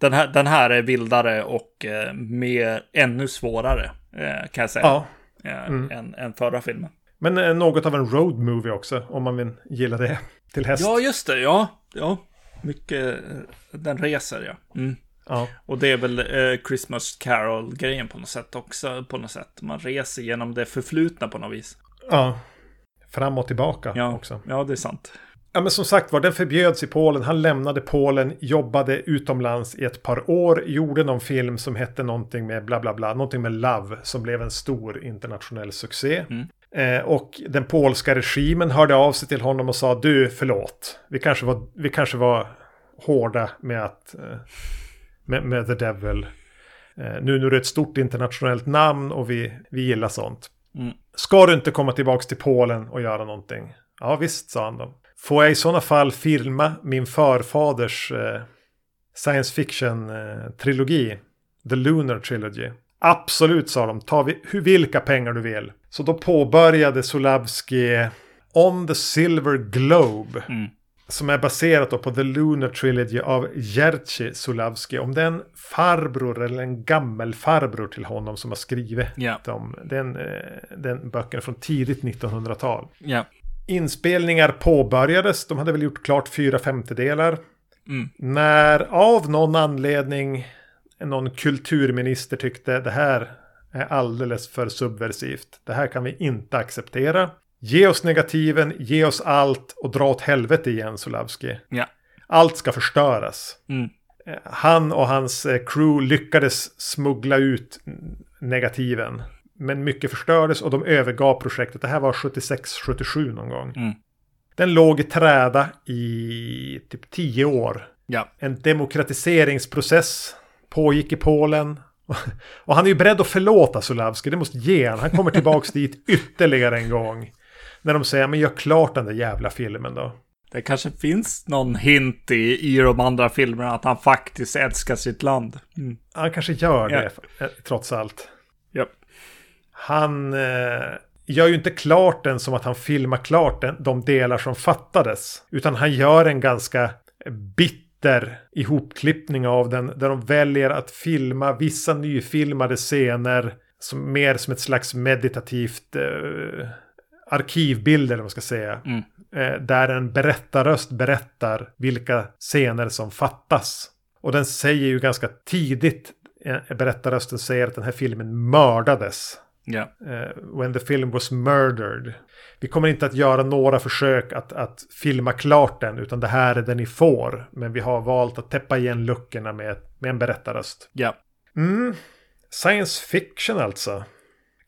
Den här, den här är vildare och eh, mer, ännu svårare, eh, kan jag säga. Ja. Eh, mm. än, än förra filmen. Men eh, något av en road movie också, om man vill gilla det. [laughs] Till häst. Ja, just det. Ja, ja. Mycket, eh, den reser ja. Mm. Ja. Och det är väl eh, Christmas Carol-grejen på något sätt också. På något sätt. Man reser genom det förflutna på något vis. Ja. Fram och tillbaka ja. också. Ja, det är sant. Ja men som sagt var, den förbjöds i Polen. Han lämnade Polen, jobbade utomlands i ett par år, gjorde någon film som hette någonting med bla bla bla, någonting med Love, som blev en stor internationell succé. Mm. Eh, och den polska regimen hörde av sig till honom och sa du, förlåt, vi kanske var, vi kanske var hårda med att, eh, med, med The Devil. Eh, nu, nu är det ett stort internationellt namn och vi, vi gillar sånt. Mm. Ska du inte komma tillbaka till Polen och göra någonting? Ja visst, sa han då. Får jag i sådana fall filma min förfaders eh, science fiction-trilogi? Eh, The Lunar Trilogy. Absolut, sa de. Ta vi, hur, vilka pengar du vill. Så då påbörjade Solavski On the Silver Globe. Mm. Som är baserat på The Lunar Trilogy av Jerzy Solavski. Om det är en farbror eller en gammelfarbror till honom som har skrivit yeah. dem. Den, eh, den böckerna från tidigt 1900-tal. Yeah. Inspelningar påbörjades. De hade väl gjort klart fyra femtedelar. Mm. När av någon anledning någon kulturminister tyckte det här är alldeles för subversivt. Det här kan vi inte acceptera. Ge oss negativen, ge oss allt och dra åt helvete igen Solavski. Ja. Allt ska förstöras. Mm. Han och hans eh, crew lyckades smuggla ut negativen. Men mycket förstördes och de övergav projektet. Det här var 76-77 någon gång. Mm. Den låg i träda i typ 10 år. Ja. En demokratiseringsprocess pågick i Polen. [laughs] Och han är ju beredd att förlåta Solavski, det måste ge han. Han kommer tillbaka dit ytterligare en gång. När de säger, men gör klart den där jävla filmen då. Det kanske finns någon hint i, i de andra filmerna att han faktiskt älskar sitt land. Mm. Han kanske gör det, ja. trots allt. Ja. Han eh, gör ju inte klart den som att han filmar klart den, de delar som fattades. Utan han gör en ganska bitter ihopklippning av den. Där de väljer att filma vissa nyfilmade scener. Som, mer som ett slags meditativt eh, arkivbilder, om man ska säga. Mm. Eh, där en berättarröst berättar vilka scener som fattas. Och den säger ju ganska tidigt, eh, berättarrösten säger att den här filmen mördades. Yeah. When the film was murdered. Vi kommer inte att göra några försök att, att filma klart den, utan det här är den ni får. Men vi har valt att täppa igen luckorna med, med en berättarröst. Ja. Mm. Science fiction alltså.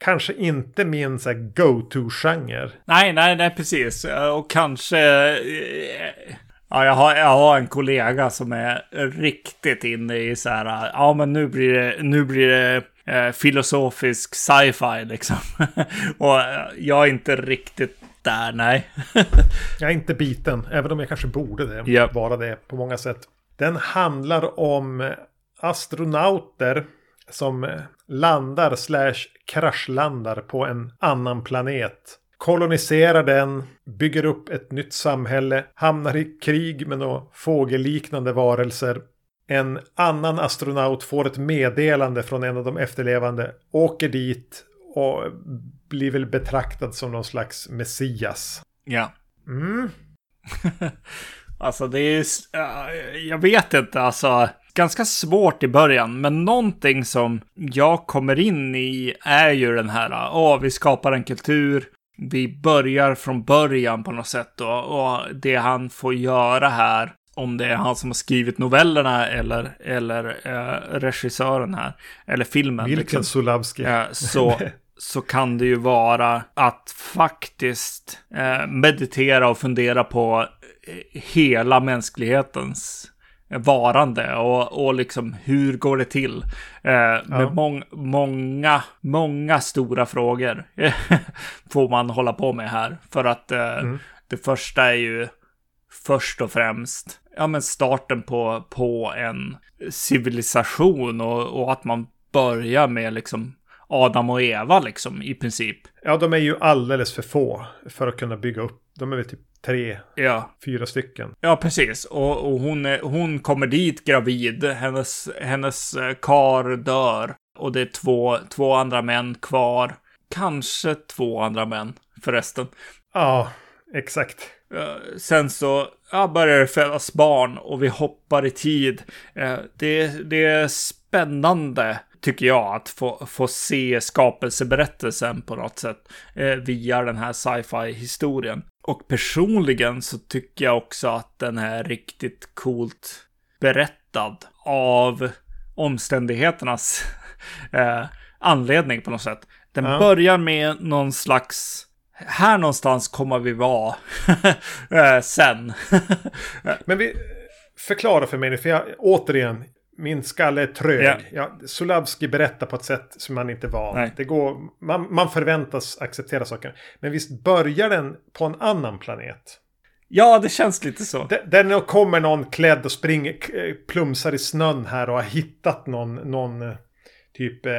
Kanske inte min go-to-genre. Nej, nej, nej, precis. Och kanske... Eh, ja, jag har, jag har en kollega som är riktigt inne i så här, ja men nu blir det, nu blir det eh, filosofisk sci-fi liksom. [laughs] och eh, jag är inte riktigt där, nej. [laughs] jag är inte biten, även om jag kanske borde det, yep. vara det på många sätt. Den handlar om astronauter som landar slash kraschlandar på en annan planet. Koloniserar den, bygger upp ett nytt samhälle, hamnar i krig med några fågelliknande varelser en annan astronaut får ett meddelande från en av de efterlevande, åker dit och blir väl betraktad som någon slags messias. Ja. Mm. [laughs] alltså det är, jag vet inte, alltså ganska svårt i början, men någonting som jag kommer in i är ju den här, åh, vi skapar en kultur, vi börjar från början på något sätt då, och det han får göra här om det är han som har skrivit novellerna eller, eller eh, regissören här, eller filmen. Vilken liksom. Solavski. Eh, så, [laughs] så kan det ju vara att faktiskt eh, meditera och fundera på eh, hela mänsklighetens varande och, och liksom hur går det till? Eh, ja. Med mång, många, många stora frågor [laughs] får man hålla på med här. För att eh, mm. det första är ju först och främst ja, men starten på, på en civilisation och, och att man börjar med liksom Adam och Eva liksom i princip. Ja, de är ju alldeles för få för att kunna bygga upp. De är väl typ tre, ja. fyra stycken. Ja, precis. Och, och hon, är, hon kommer dit gravid. Hennes, hennes eh, kar dör. Och det är två, två andra män kvar. Kanske två andra män förresten. Ja, exakt. Sen så ja, börjar det födas barn och vi hoppar i tid. Uh, det, det är spännande tycker jag, att få, få se skapelseberättelsen på något sätt eh, via den här sci-fi historien. Och personligen så tycker jag också att den är riktigt coolt berättad av omständigheternas [laughs] eh, anledning på något sätt. Den ja. börjar med någon slags här någonstans kommer vi vara [laughs] eh, sen. [laughs] Men vi förklarar för mig nu, för jag återigen, min skalle är trög. Yeah. Ja, Sulavski berättar på ett sätt som man inte var. Det går, man, man förväntas acceptera saker. Men visst börjar den på en annan planet? Ja, det känns lite så. Där kommer någon klädd och springer, plumsar i snön här och har hittat någon, någon eh, typ eh,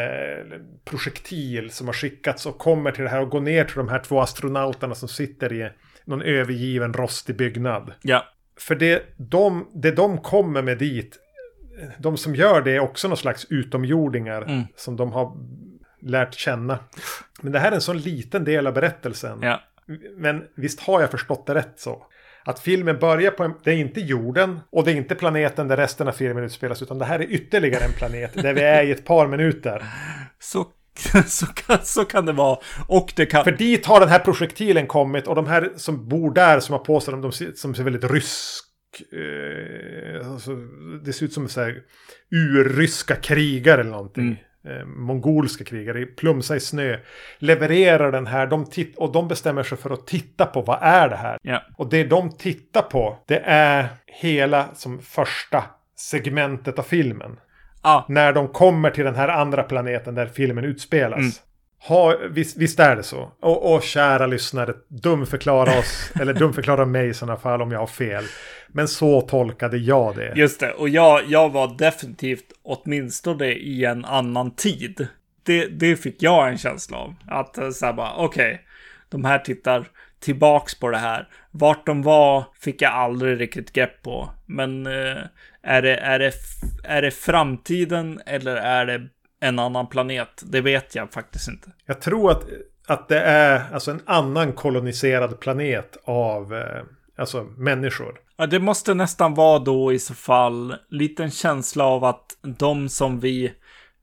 projektil som har skickats och kommer till det här och går ner till de här två astronauterna som sitter i någon övergiven rostig byggnad. Ja. För det de, det de kommer med dit de som gör det är också någon slags utomjordingar mm. som de har lärt känna. Men det här är en sån liten del av berättelsen. Ja. Men visst har jag förstått det rätt så. Att filmen börjar på en, det är inte jorden och det är inte planeten där resten av filmen utspelas utan det här är ytterligare en planet där vi är i ett par minuter. [laughs] Så, [laughs] så, kan, så kan det vara. Och det kan... För dit har den här projektilen kommit och de här som bor där som har på sig dem, de som ser väldigt rysk Eh, alltså, det ser ut som så här urryska krigare eller någonting. eh, mongolska krigare, plumsa i snö. Levererar den här, de och de bestämmer sig för att titta på vad är det här? Ja. Och det de tittar på, det är hela som första segmentet av filmen. Ja, När de kommer till den här andra planeten där filmen utspelas. Mm. Ha, visst, visst är det så? Och, och kära lyssnare, dumförklara oss, [laughs] eller dumförklara mig i sådana fall om jag har fel. Men så tolkade jag det. just det. Och jag, jag var definitivt åtminstone i en annan tid. Det, det fick jag en känsla av. Att eh, så här bara, okej, de här tittar tillbaks på det här. Vart de var fick jag aldrig riktigt grepp på. Men eh, är, det, är, det, är det framtiden eller är det en annan planet? Det vet jag faktiskt inte. Jag tror att, att det är alltså en annan koloniserad planet av eh, alltså människor. Ja, det måste nästan vara då i så fall lite en känsla av att de som vi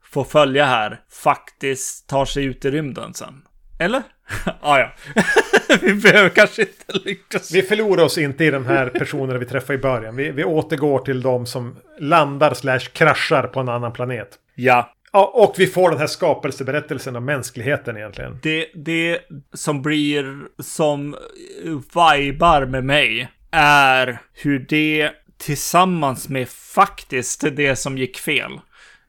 får följa här faktiskt tar sig ut i rymden sen. Eller? [laughs] ah, ja, [laughs] vi behöver kanske inte lyckas. Vi förlorar oss inte i de här personerna vi träffar i början. Vi, vi återgår till de som landar slash kraschar på en annan planet. Ja, Ja, och vi får den här skapelseberättelsen av mänskligheten egentligen. det, det som blir som vibar med mig är hur det tillsammans med faktiskt det som gick fel.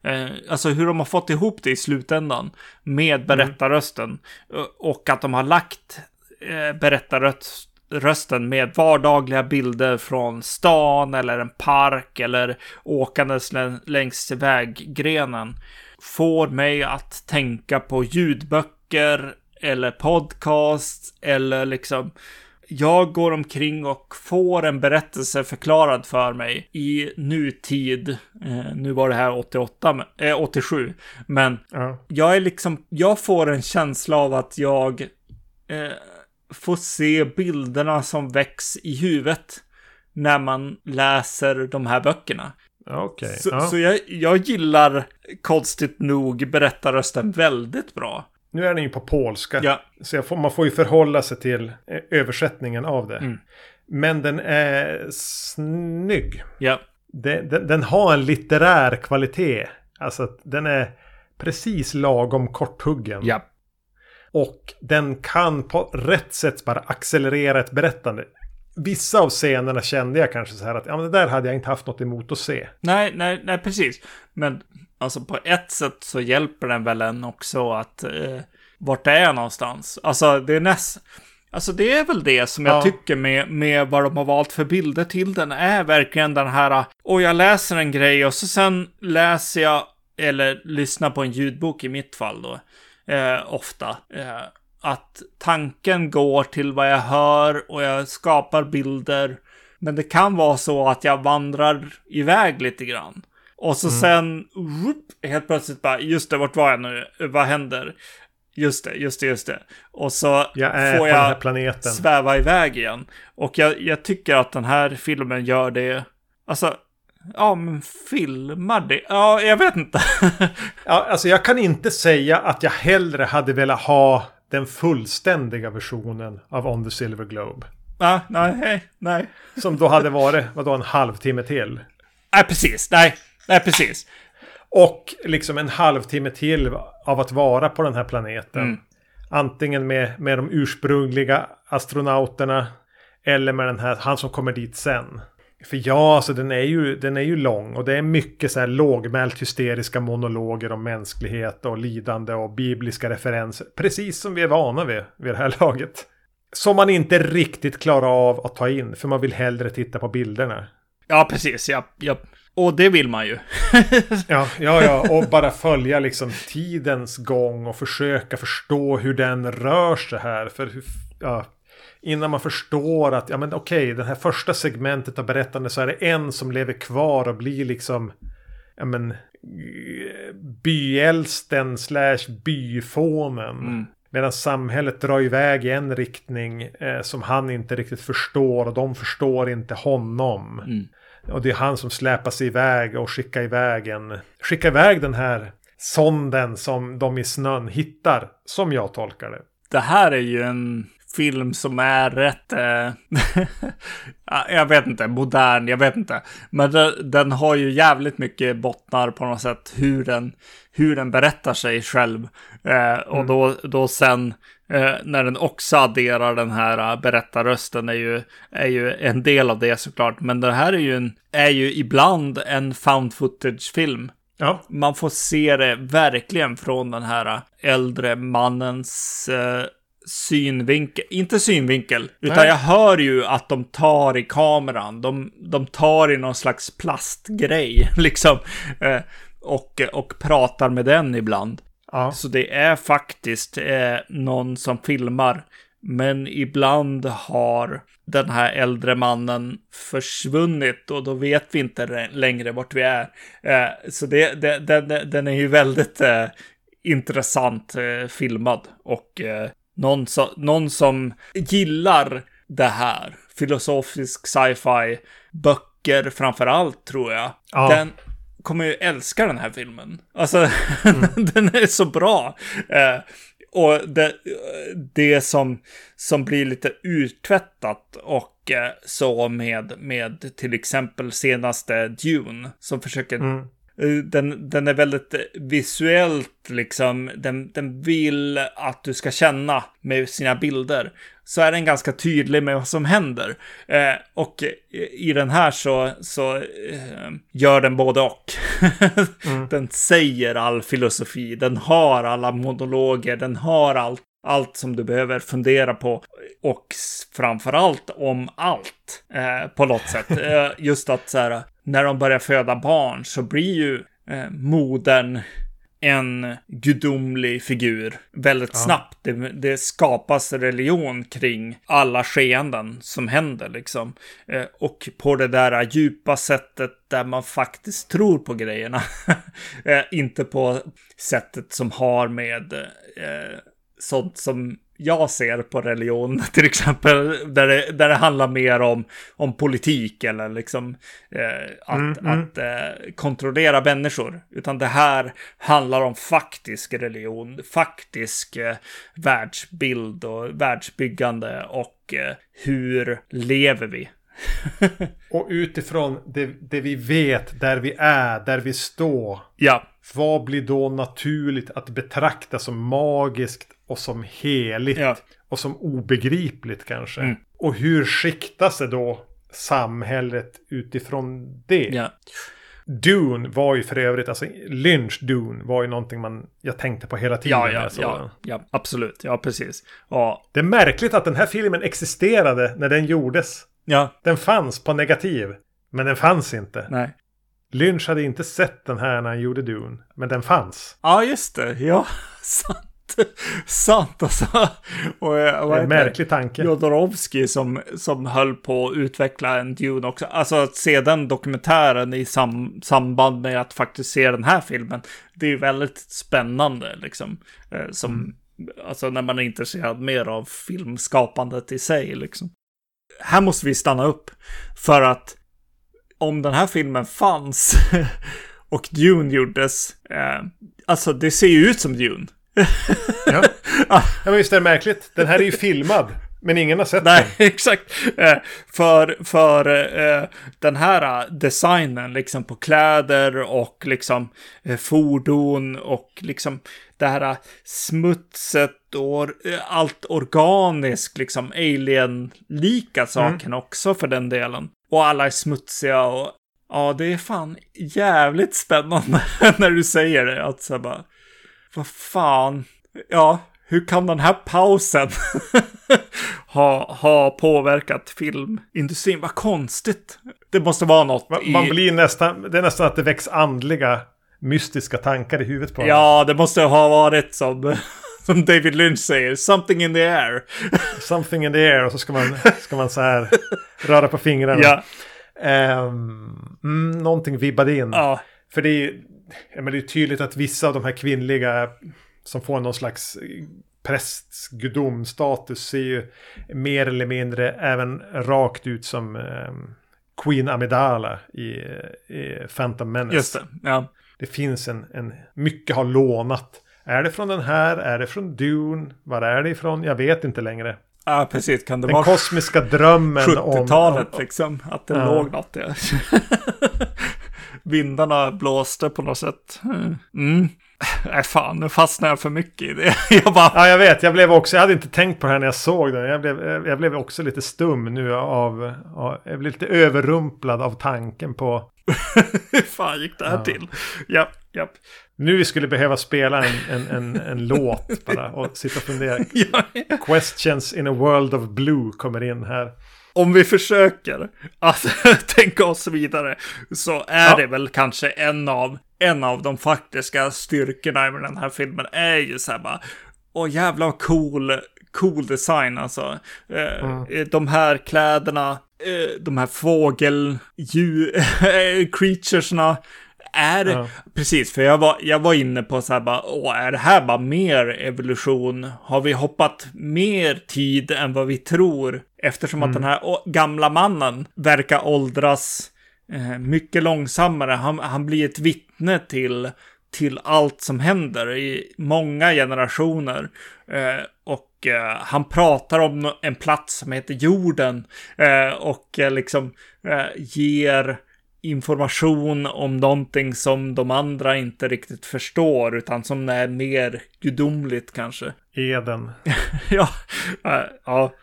Eh, alltså hur de har fått ihop det i slutändan med berättarrösten. Eh, Och att de har lagt eh, berättarrösten med vardagliga bilder från stan eller en park eller åkandes lä- längs väggrenen. Får mig att tänka på ljudböcker eller podcast eller liksom jag går omkring och får en berättelse förklarad för mig i nutid. Eh, nu var det här 88, men- eh, 87. Men Ja. jag är liksom, jag får en känsla av att jag eh, får se bilderna som väcks i huvudet när man läser de här böckerna. Okej. Så, ja. så jag, jag gillar konstigt nog berättarrösten väldigt bra. Nu är den ju på polska. Ja, Så får, man får ju förhålla sig till eh, översättningen av det. Mm. Men den är snygg. ja, Den, den, den har en litterär kvalitet. Alltså att den är precis lagom korthuggen. ja. Och den kan på rätt sätt bara accelerera ett berättande. Vissa av scenerna kände jag kanske så här att ja, men det där hade jag inte haft något emot att se. Nej, nej, nej, precis. Men alltså på ett sätt så hjälper den väl en också att eh, vart det är någonstans. Alltså det är näst... Alltså det är väl det som jag Ja. tycker med, med vad de har valt för bilder till den är verkligen den här, och jag läser en grej och så sen läser jag, eller lyssnar på en ljudbok i mitt fall då, eh, ofta. Eh, att tanken går till vad jag hör och jag skapar bilder. Men det kan vara så att jag vandrar iväg lite grann. Och så sen, whoop, helt plötsligt bara, just det, vart var jag nu? Vad händer? Just det, just det, just det. Och så Jag får jag planeten. sväva iväg igen. Och jag, jag tycker att den här filmen gör det, alltså, ja men filmar det? Ja, jag vet inte. [laughs] Ja, alltså jag kan inte säga att jag hellre hade velat ha den fullständiga versionen av On the Silver Globe. ja, nej, nej. Som då hade varit, vadå, en halvtimme till. Nej, precis. Nej, nej, precis. Och liksom en halvtimme till av att vara på den här planeten. Mm. Antingen med, med de ursprungliga astronauterna. Eller med den här, han som kommer dit sen. För ja, alltså den är ju, den är ju lång. Och det är mycket så här lågmält hysteriska monologer om mänsklighet och lidande och bibliska referenser. Precis som vi är vana vid vid det här [laughs] laget. Som man inte riktigt klarar av att ta in. För man vill hellre titta på bilderna. Ja, precis. Ja, ja. Och det vill man ju. [laughs] Ja, ja, ja, och bara följa liksom tidens gång och försöka förstå hur den rör sig här. För ja, innan man förstår att, ja men okej, det här första segmentet av berättandet så är det en som lever kvar och blir liksom, ja men, byälsten slash byfånen. Mm. Medan samhället drar iväg i en riktning eh, som han inte riktigt förstår och de förstår inte honom. Mm. Och det är han som släpar sig iväg och skickar iväg en... Skickar iväg den här sonden som de i snön hittar. Som jag tolkar det. Det här är ju en film som är rätt, eh, [laughs] jag vet inte, modern, jag vet inte. Men den, den, har ju jävligt mycket bottnar på något sätt hur den, hur den berättar sig själv. Eh, och mm. då, då sen eh, när den också adderar den här berättarrösten är ju, är ju en del av det såklart. Men det här är ju, en, är ju ibland en found footage-film. Ja. Man får se det verkligen från den här äldre mannens eh, synvinkel, inte synvinkel, utan Nej. jag hör ju att de tar i kameran. De, de tar i någon slags plastgrej, [laughs] liksom. Eh, och, och pratar med den ibland. Ja. Så det är faktiskt eh, någon som filmar. Men ibland har den här äldre mannen försvunnit och då vet vi inte längre vart vi är. Eh, så det, det, den, den är ju väldigt eh, intressant eh, filmad och eh, någon, so någon som gillar det här, filosofisk sci-fi, böcker framför allt tror jag. Ja. Den kommer ju älska den här filmen. Alltså, mm. [laughs] den är så bra. Eh, och det, det som, som blir lite uttvättat och eh, så med, med till exempel senaste Dune som försöker mm. Eh, den, den är väldigt visuellt liksom. Den, den vill att du ska känna med sina bilder. Så är den ganska tydlig med vad som händer. Eh, och i den här så, så eh, gör den både och. [laughs] mm. Den säger all filosofi. Den har alla monologer. Den har allt allt som du behöver fundera på och framförallt om allt eh, på något sätt. [laughs] Eh, just att så här, när de börjar föda barn så blir ju eh, modern en gudomlig figur väldigt ja. snabbt. Det, det, skapas religion kring alla skeenden som händer liksom. Eh, och på det där djupa sättet där man faktiskt tror på grejerna. [laughs] eh, inte på sättet som har med eh, sånt som jag ser på religion, [laughs] till exempel, där det, där det handlar mer om, om politik eller liksom eh, att, mm, mm. att eh, kontrollera människor. Utan det här handlar om faktisk religion, faktisk eh, världsbild och världsbyggande och eh, hur lever vi? [laughs] och utifrån det, det vi vet, där vi är, där vi står. Ja. Vad blir då naturligt att betrakta som magiskt och som heligt. Ja. Och som obegripligt kanske. Mm. Och hur skiktas det då samhället utifrån det? Ja. Dune var ju för övrigt, alltså Lynch Dune var ju någonting man, jag tänkte på hela tiden. Ja, ja, ja, ja, absolut, ja precis. Ja. Det är märkligt att den här filmen existerade när den gjordes. Ja. Den fanns på negativ, men den fanns inte. Nej. Lynch hade inte sett den här när han gjorde Dune, men den fanns. Ja, just det, ja, [laughs] sant. sant alltså. Och, eh, vad en märklig tanke. Jodorowsky som, som höll på att utveckla en Dune också. Alltså att se den dokumentären i sam, samband med att faktiskt se den här filmen. Det är ju väldigt spännande liksom. Eh, som, mm. Alltså när man är intresserad mer av filmskapandet i sig liksom. Här måste vi stanna upp. För att om den här filmen fanns [laughs] och Dune gjordes. Eh, alltså det ser ju ut som Dune ja. [laughs] ja, men visst är det märkligt. Den här är ju [laughs] filmad. Men ingen har sett Nej, den. exakt. Eh, för för eh, den här designen liksom på kläder och liksom eh, fordon och liksom det här smutset och eh, allt organiskt, liksom alien-lika saken mm. också för den delen. Och alla är smutsiga och ja, det är fan jävligt spännande [laughs] när du säger det. Att så bara, vad fan, ja, hur kan den här pausen [laughs] ha, ha påverkat filmindustrin? Vad konstigt. Det måste vara något. Man, i... man blir nästan, det är nästan att det väcks andliga mystiska tankar i huvudet på honom. Ja, det måste ha varit som, [laughs] som David Lynch säger, something in the air. something in the air och så ska man, ska man så här röra på fingrarna. Ja. Um, mm, någonting vibbade in. Ja. För det är, ja, men det är tydligt att vissa av de här kvinnliga som får någon slags prästgudomstatus ser ju mer eller mindre även rakt ut som eh, Queen Amidala i, i Phantom Menace. Just det, ja. Det finns en, en, mycket har lånat. Är det från den här? Är det från Dune? Var är det ifrån? Jag vet inte längre. Ja, precis. Kan det Den vara kosmiska drömmen om... 70-talet liksom? Att det Ja. låg något där. [laughs] Vindarna blåste på något sätt. Mm. Nej, fan, nu fastnade jag för mycket i det. [laughs] Jag bara, Ja, jag vet. Jag blev också... Jag hade inte tänkt på det här när jag såg den. Jag blev, jag blev också lite stum nu av... av jag blev lite överrumplad av tanken på... [laughs] hur fan gick det här Ja. till? Ja, ja. Nu vi skulle behöva spela en, en, en, en låt bara och sitta och fundera. [laughs] ja. Questions in a world of blue kommer in här. Om vi försöker att [laughs] tänka oss vidare så är Ja. det väl kanske en av, en av de faktiska styrkorna med den här filmen är ju så här bara, åh jävla cool, cool design alltså. Eh, Mm. De här kläderna, eh, de här fågel, djur, [laughs] creaturesna. Är Ja. precis, för jag var, jag var inne på så här bara, åh, är det här bara mer evolution? Har vi hoppat mer tid än vad vi tror? Eftersom att den här gamla mannen verkar åldras eh, mycket långsammare. Han, han blir ett vittne till, till allt som händer i många generationer. Eh, och eh, han pratar om en plats som heter jorden. Eh, och eh, liksom eh, ger information om någonting som de andra inte riktigt förstår, utan som är mer gudomligt kanske. [laughs] Eden. ja, äh, ja.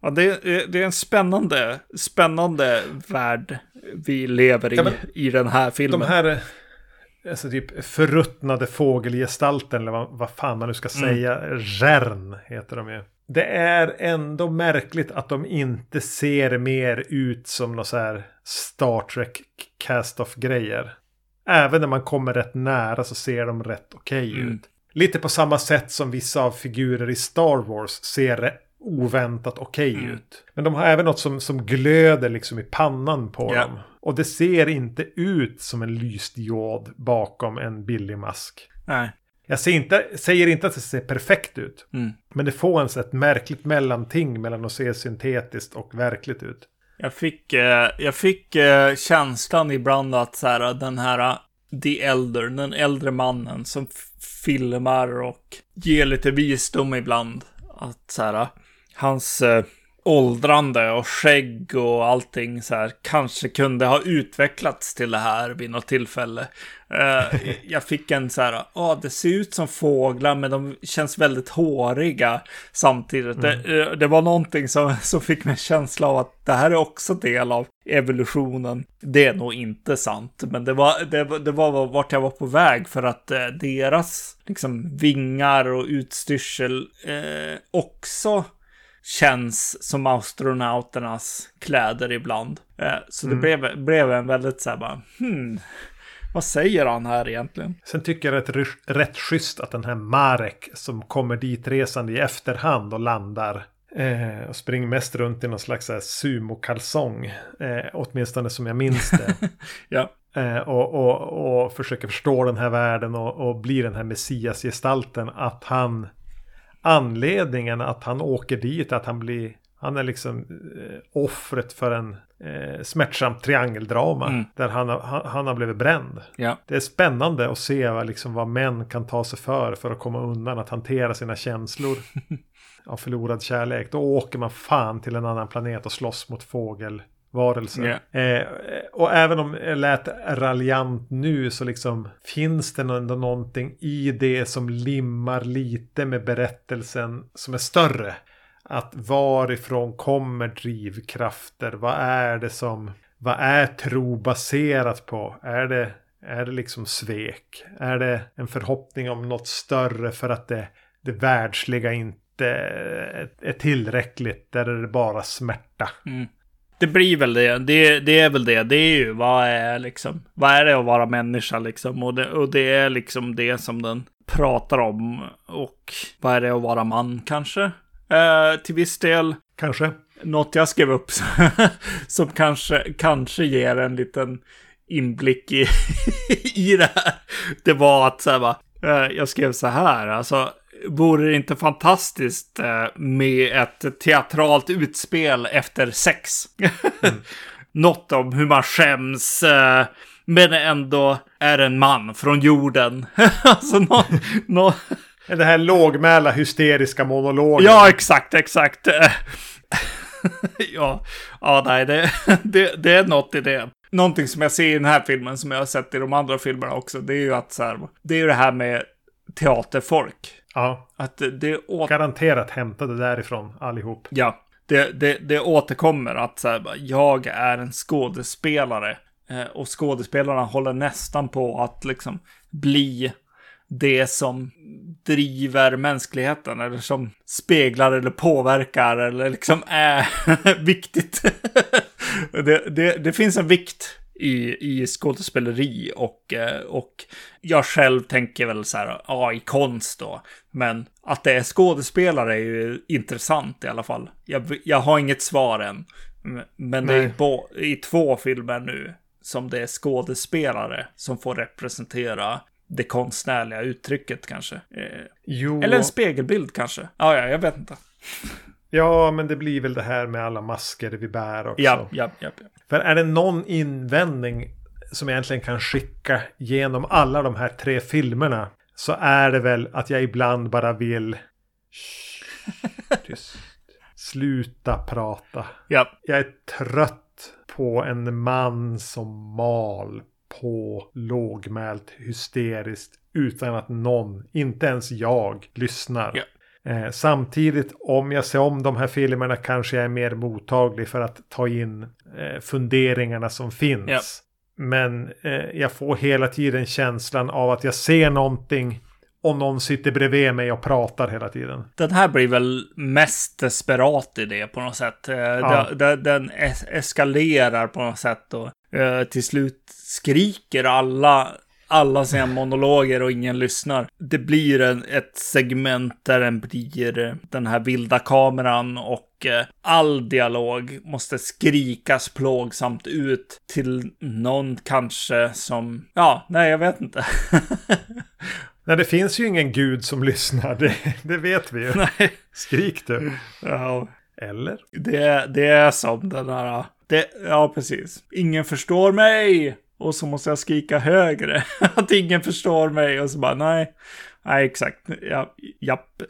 ja det, är- det är en spännande, spännande värld vi lever i, Ja, men i den här filmen. De här... eh, Alltså typ förruttnade fågelgestalten eller vad, vad fan man nu ska säga. Rern heter de ju. Det är ändå märkligt att de inte ser mer ut som någon så här Star Trek cast-off grejer. Även när man kommer rätt nära så ser de rätt okej Mm. ut. Lite på samma sätt som vissa av figurer i Star Wars ser oväntat okej Mm. ut. Men de har även något som, som glöder liksom i pannan på Ja. dem. Och det ser inte ut som en lysdiod bakom en billig mask. Nej. Jag ser inte, säger inte att det ser perfekt ut. Mm. Men det får en ett märkligt mellanting mellan att se syntetiskt och verkligt ut. Jag fick, eh, jag fick eh, känslan ibland att så här, den här eh, The Elder, den äldre mannen som filmar och ger lite visdom ibland. Att så här, eh, hans eh, åldrande och skägg och allting så här kanske kunde ha utvecklats till det här vid något tillfälle. Eh, [laughs] jag fick en så här, ja det ser ut som fåglar men de känns väldigt håriga samtidigt. Det, eh, det var någonting som, [laughs] som fick mig en känsla av att det här är också del av evolutionen. Det är nog inte sant, men det var, det, det var vart jag var på väg för att eh, deras liksom vingar och utstyrsel eh, också känns som astronauternas kläder ibland. Eh, så det blev, blev en väldigt så här bara, hmm, vad säger han här egentligen? Sen tycker jag det är rätt, schysst att den här Marek som kommer dit resande i efterhand och landar. Eh, och springer mest runt i någon slags sumokalsong. Eh, åtminstone som jag minns det. [laughs] Ja, Eh, och, och, och försöker förstå den här världen och, och bli den här messiasgestalten. Att han... Anledningen att han åker dit, att han blir... Han är liksom eh, offret för en eh, smärtsamt triangeldrama. Mm. Där han, han, han har blivit bränd. ja, Det är spännande att se vad, liksom, vad män kan ta sig för för att komma undan att hantera sina känslor [laughs] av förlorad kärlek. Då åker man fan till en annan planet och slåss mot fågelvarelser. Eh, och även om det lät raljant nu så liksom finns det ändå någonting i det som limmar lite med berättelsen som är större. Att varifrån kommer drivkrafter? Vad är det som... Vad är tro baserat på? Är det, är det liksom svek? Är det en förhoppning om något större för att det, det världsliga inte är, är tillräckligt? Där är det bara smärta? mm. Det blir väl det. det. Det är väl det. Det är ju vad är liksom, vad är det att vara människa liksom? Och det, och det är liksom det som den pratar om. Och vad är det att vara man kanske? Eh, till viss del. Kanske? något jag skrev upp som [laughs] kanske, kanske ger en liten inblick i, [laughs] i det här. Det var att så här, va, eh, jag skrev så här, alltså vore det inte fantastiskt eh, med ett teatralt utspel efter sex? [laughs] Något om hur man skäms, eh, men ändå är en man från jorden. [laughs] alltså nå, nå, [laughs] Det här lågmälda hysteriska monologen. Ja, exakt, exakt. ja, ja, nej, det, det, det är något i det. Någonting som jag ser i den här filmen, som jag har sett i de andra filmerna också, det är ju att så här, det är ju det här med teaterfolk. Ja. Att det åter... Garanterat hämtade därifrån allihop. Ja, det, det, det återkommer att så här, jag är en skådespelare. Eh, och skådespelarna håller nästan på att liksom bli det som driver mänskligheten eller som speglar eller påverkar eller liksom är [laughs] viktigt. [laughs] det, det, det finns en vikt i, i skådespeleri och, eh, och jag själv tänker väl så här, ja, i konst då. Men att det är skådespelare är ju intressant i alla fall. Jag, jag har inget svar än. Men Nej. det är bo, i två filmer nu som det är skådespelare som får representera det konstnärliga uttrycket kanske. Eh, eller en spegelbild kanske. Ja, ja, jag vet inte. Ja, men det blir väl det här med alla masker vi bär också. Ja, ja, ja. ja. För är det någon invändning som egentligen kan skicka genom alla de här tre filmerna så är det väl att jag ibland bara vill Tyst. Sluta prata. Ja. Jag är trött på en man som mal på lågmält hysteriskt utan att någon, inte ens jag, lyssnar. Ja. Eh, samtidigt, om jag ser om de här filmerna kanske jag är mer mottaglig för att ta in eh, funderingarna som finns. Ja. Men eh, jag får hela tiden känslan av att jag ser någonting och någon sitter bredvid mig och pratar hela tiden. Den här blir väl mest desperat i det på något sätt. Ja. Den, den es eskalerar på något sätt och till slut skriker alla alla sina monologer och ingen lyssnar. Det blir en, ett segment där den blir den här vilda kameran och eh, all dialog måste skrikas plågsamt ut till någon kanske som, ja, nej, jag vet inte. [laughs] Nej, det finns ju ingen gud som lyssnar. [laughs] Det, det vet vi ju. Nej. Skrik du. Ja. Eller? Det, det är som den där... Det, ja, precis. Ingen förstår mig! Och så måste jag skrika högre. [laughs] att ingen förstår mig. Och så bara, nej. Nej, exakt. Ja, japp.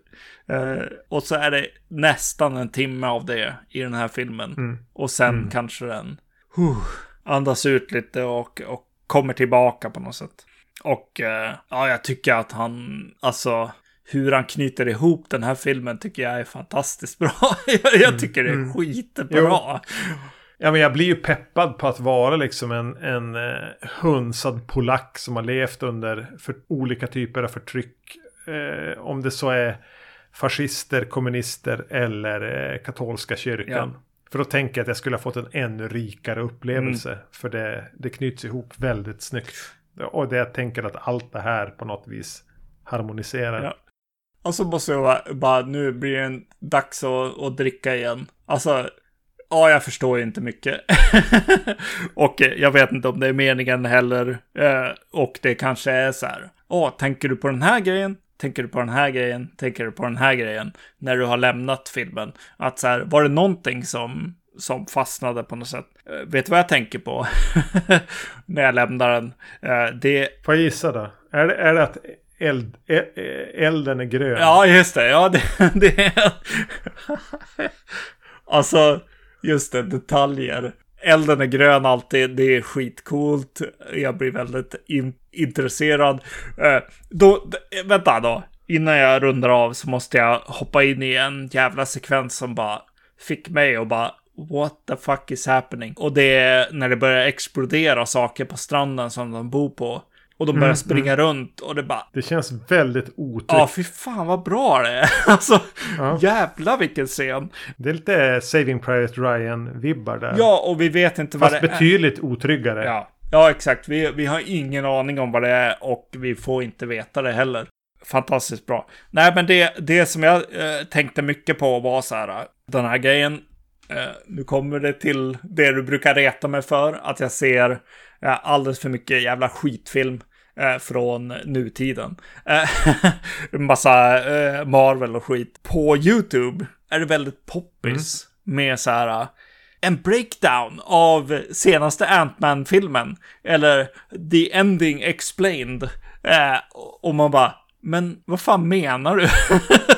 Uh, och så är det nästan en timme av det i den här filmen. Mm. Och sen mm. kanske den uh, andas ut lite och, och kommer tillbaka på något sätt. Och uh, ja, jag tycker att han, alltså, hur han knyter ihop den här filmen tycker jag är fantastiskt [laughs] bra. jag mm. tycker det är mm. skitbra. Ja, men jag blir ju peppad på att vara liksom en, en eh, hunsad polack som har levt under för, olika typer av förtryck. Eh, om det så är fascister, kommunister eller eh, katolska kyrkan. Ja. För då tänker jag att jag skulle ha fått en ännu rikare upplevelse. Mm. För det, det knyts ihop väldigt snyggt. Och det jag tänker att allt det här på något vis harmoniserar. Ja. Och så måste jag bara, bara nu blir det dags att, att dricka igen. Alltså, ja, jag förstår inte mycket. [laughs] och eh, jag vet inte om det är meningen heller. Eh, och det kanske är så här. Åh, tänker du på den här grejen? Tänker du på den här grejen? Tänker du på den här grejen? När du har lämnat filmen. Att så här, var det någonting som, som fastnade på något sätt? Eh, vet du vad jag tänker på? [laughs] när jag lämnar den. det... Får jag gissa då? Är det, är det att eld, elden är grön? Ja, just det. Ja, det, [laughs] det är... alltså, Just det, detaljer. Elden är grön alltid, det är skitcoolt. Jag blir väldigt in intresserad. Eh, då, eh, vänta då. Innan jag rundar av så måste jag hoppa in i en jävla sekvens som bara fick mig att bara What the fuck is happening? Och det är när det börjar explodera saker på stranden som de bor på. Och de börjar mm, springa mm. runt och det bara... Det känns väldigt otryggt. Ja, fy fan vad bra det är. [laughs] Alltså, ja. jävla vilken scen. Det är lite Saving Private Ryan-vibbar där. Ja, och vi vet inte vad det är. Fast betydligt otryggare. Ja. ja, exakt. Vi, vi har ingen aning om vad det är och vi får inte veta det heller. Fantastiskt bra. Nej, men det, det som jag eh, tänkte mycket på var så här, den här grejen. Eh, nu kommer det till det du brukar reta mig för, att jag ser alldeles för mycket jävla skitfilm eh, från nutiden. Eh, [laughs] massa eh, Marvel och skit. På YouTube är det väldigt poppis mm. med så här en breakdown av senaste Ant-Man-filmen. Eller The Ending Explained. och man bara, Men vad fan menar du? [laughs]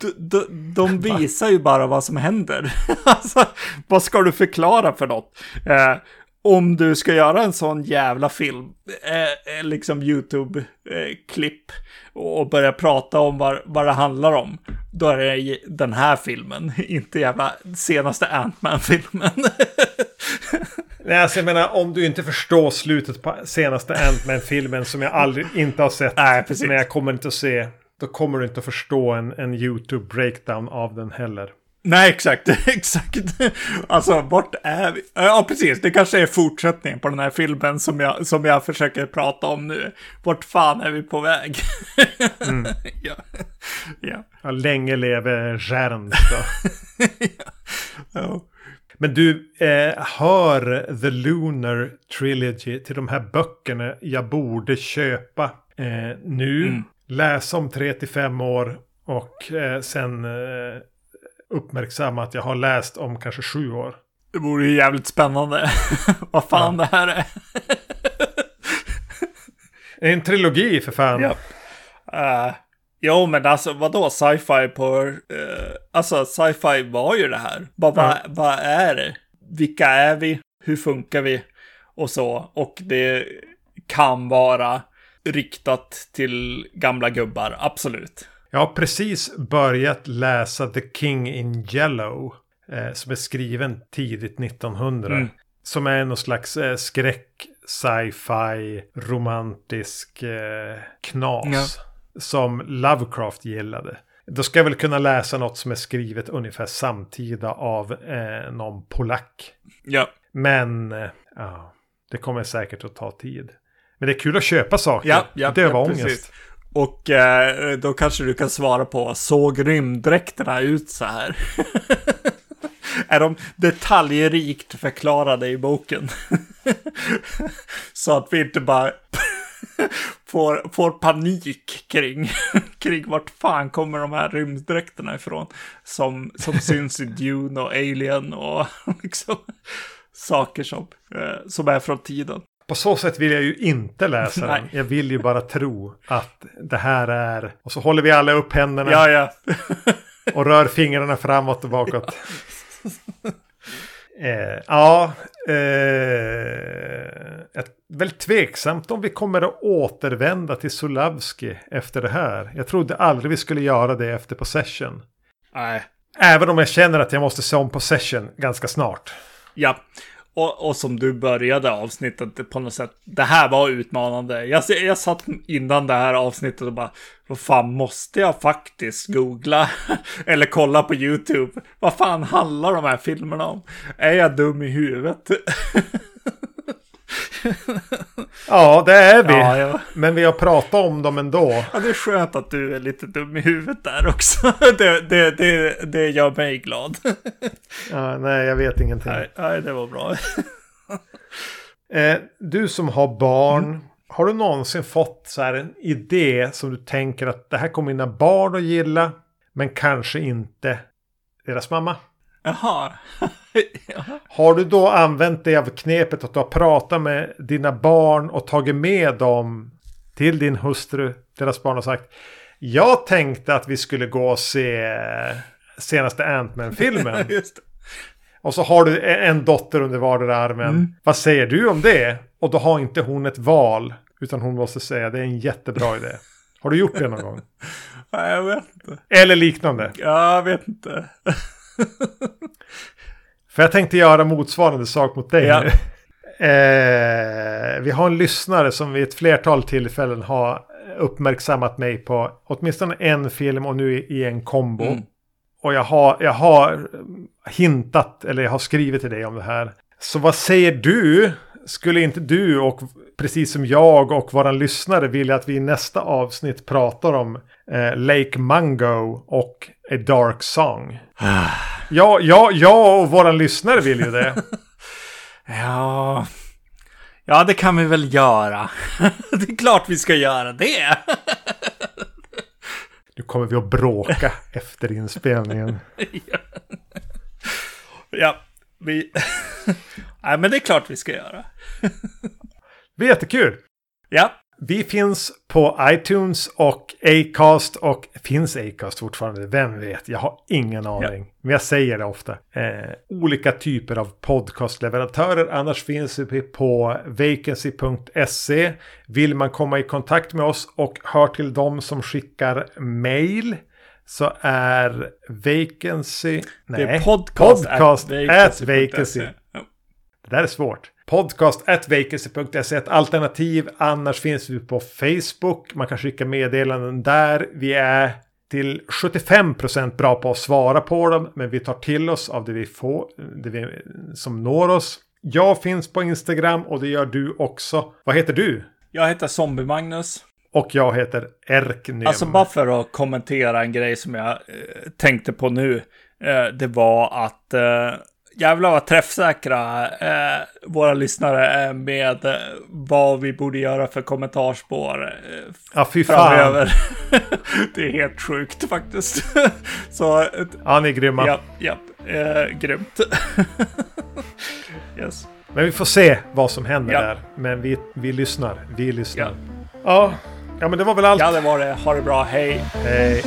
de, [laughs] de, de visar ju bara vad som händer. alltså, vad ska du förklara för något? Eh, om du ska göra en sån jävla film, eh, eh liksom YouTube-klipp och börja prata om vad, vad det handlar om, då är det den här filmen, [laughs] inte jävla senaste Ant-Man-filmen. [laughs] Nej, alltså jag menar om du inte förstår slutet på senaste Ant-Man-filmen som jag aldrig inte har sett. Nej, precis. Men jag kommer inte att se. Då kommer du inte att förstå en, en YouTube-breakdown av den heller. Nej, exakt, [laughs] exakt. Alltså, vart är vi? Ja, precis. Det kanske är fortsättningen på den här filmen som jag, som jag försöker prata om nu. Vart fan är vi på väg? [laughs] Mm. ja. ja. ja. Länge leve Stjärnstad. [laughs] ja. ja. Men du, eh, hör The Lunar Trilogy till de här böckerna jag borde köpa eh, nu. Mm. Läsa om 3-5 år och eh, sen eh, uppmärksamma att jag har läst om kanske 7 år. Det vore ju jävligt spännande. [laughs] Vad fan ja. det här är. [laughs] en trilogi för fan. Ja. Uh, jo, men alltså vadå sci-fi på... Uh, alltså sci-fi var ju det här. Vad va, ja. va är det? Vilka är vi? Hur funkar vi? Och så. Och det kan vara riktat till gamla gubbar, absolut. Jag har precis börjat läsa The King in Yellow. Eh, som är skriven tidigt 1900. Mm. Som är någon slags eh, skräck, sci-fi, romantisk eh, knas. Ja. Som Lovecraft gillade. Då ska jag väl kunna läsa något som är skrivet ungefär samtida av eh, någon polack. Ja. Men eh, ja, det kommer säkert att ta tid. Men det är kul att köpa saker. Ja, ja, det var ja, ångest. Precis. Och eh, då kanske du kan svara på, såg rymddräkterna ut så här? [laughs] är de detaljrikt förklarade i boken? [laughs] så att vi inte bara [laughs] får, får panik kring, kring vart fan kommer de här rymddräkterna ifrån? Som, som syns i Dune och Alien och liksom saker som, eh, som är från tiden. På så sätt vill jag ju inte läsa [laughs] den. Jag vill ju bara tro att det här är... Och så håller vi alla upp händerna. Ja, ja. [laughs] och rör fingrarna framåt och bakåt. [laughs] Eh, ja, eh, väldigt tveksamt om vi kommer att återvända till Sulavski efter det här. Jag trodde aldrig vi skulle göra det efter Possession. Nej. Även om jag känner att jag måste se om Possession ganska snart. Ja, och, och, som du började avsnittet på något sätt. Det här var utmanande. Jag, jag satt innan det här avsnittet och bara. Vad fan måste jag faktiskt googla? [laughs] Eller kolla på YouTube? Vad fan handlar de här filmerna om? Är jag dum i huvudet? [laughs] [laughs] ja, det är vi. Ja, ja. Men vi har pratat om dem ändå. Ja, det är skönt att du är lite dum i huvudet där också. [laughs] Det, det, det, det gör mig glad. ja, nej, jag vet ingenting. Nej, nej det var bra. [laughs] eh, du som har barn. Mm. Har du någonsin fått så här en idé som du tänker att det här kommer mina barn att gilla. Men kanske inte deras mamma? Jaha. [laughs] Har du då använt dig av knepet att du har pratat med dina barn och tagit med dem till din hustru, deras barn och sagt Jag tänkte att vi skulle gå och se senaste Ant-Man-filmen. [laughs] och så har du en dotter under vardera armen. Mm. Vad säger du om det? Och då har inte hon ett val. Utan hon måste säga det är en jättebra idé. [laughs] Har du gjort det någon gång? Nej, jag vet inte. Eller liknande? Ja, jag vet inte. För jag tänkte göra motsvarande sak mot dig ja. [laughs] Eh, vi har en lyssnare som vid ett flertal tillfällen har uppmärksammat mig på åtminstone en film och nu i en kombo. Mm. Och jag har, jag har hintat, eller jag har skrivit till dig om det här. Så vad säger du? Skulle inte du och precis som jag och våran lyssnare vilja att vi i nästa avsnitt pratar om eh, Lake Mungo och A Dark Song? [sighs] Ja, ja, jag och våran lyssnare vill ju det. [laughs] ja... Ja, det kan vi väl göra. [laughs] det är klart vi ska göra det. [laughs] nu kommer vi att bråka efter inspelningen. ja. ja, vi... Nej, men det är klart vi ska göra. det är jättekul. Ja, vi finns på iTunes och Acast och finns Acast fortfarande? Vem vet? Jag har ingen aning. Ja. Men jag säger det ofta. Eh, olika typer av podcastleverantörer. Annars finns vi på vacancy.se. Vill man komma i kontakt med oss och hör till dem som skickar mail så är vacancy... Nej, det är podcast, podcast at, at vacancy. Det där är svårt. Podcast at vacancy.se ett alternativ. Annars finns vi på Facebook. Man kan skicka meddelanden där. Vi är till 75% bra på att svara på dem. Men vi tar till oss av det vi får. Det vi, som når oss. Jag finns på Instagram och det gör du också. Vad heter du? Jag heter Zombie-Magnus. Och jag heter Erknym. Alltså bara för att kommentera en grej som jag eh, tänkte på nu. Eh, det var att eh, jävlar vad träffsäkra eh, våra lyssnare är med eh, vad vi borde göra för kommentarspår eh, ja, fy framöver. Fan. [laughs] det är helt sjukt faktiskt. [laughs] Så, ja, ni är grymma. Ja, ja eh, grymt. [laughs] yes. Men vi får se vad som händer ja. där. Men vi, vi lyssnar. Vi lyssnar. Ja. ja. Ja, men det var väl allt. Ja, det var det. Ha det bra. Hej. Hej.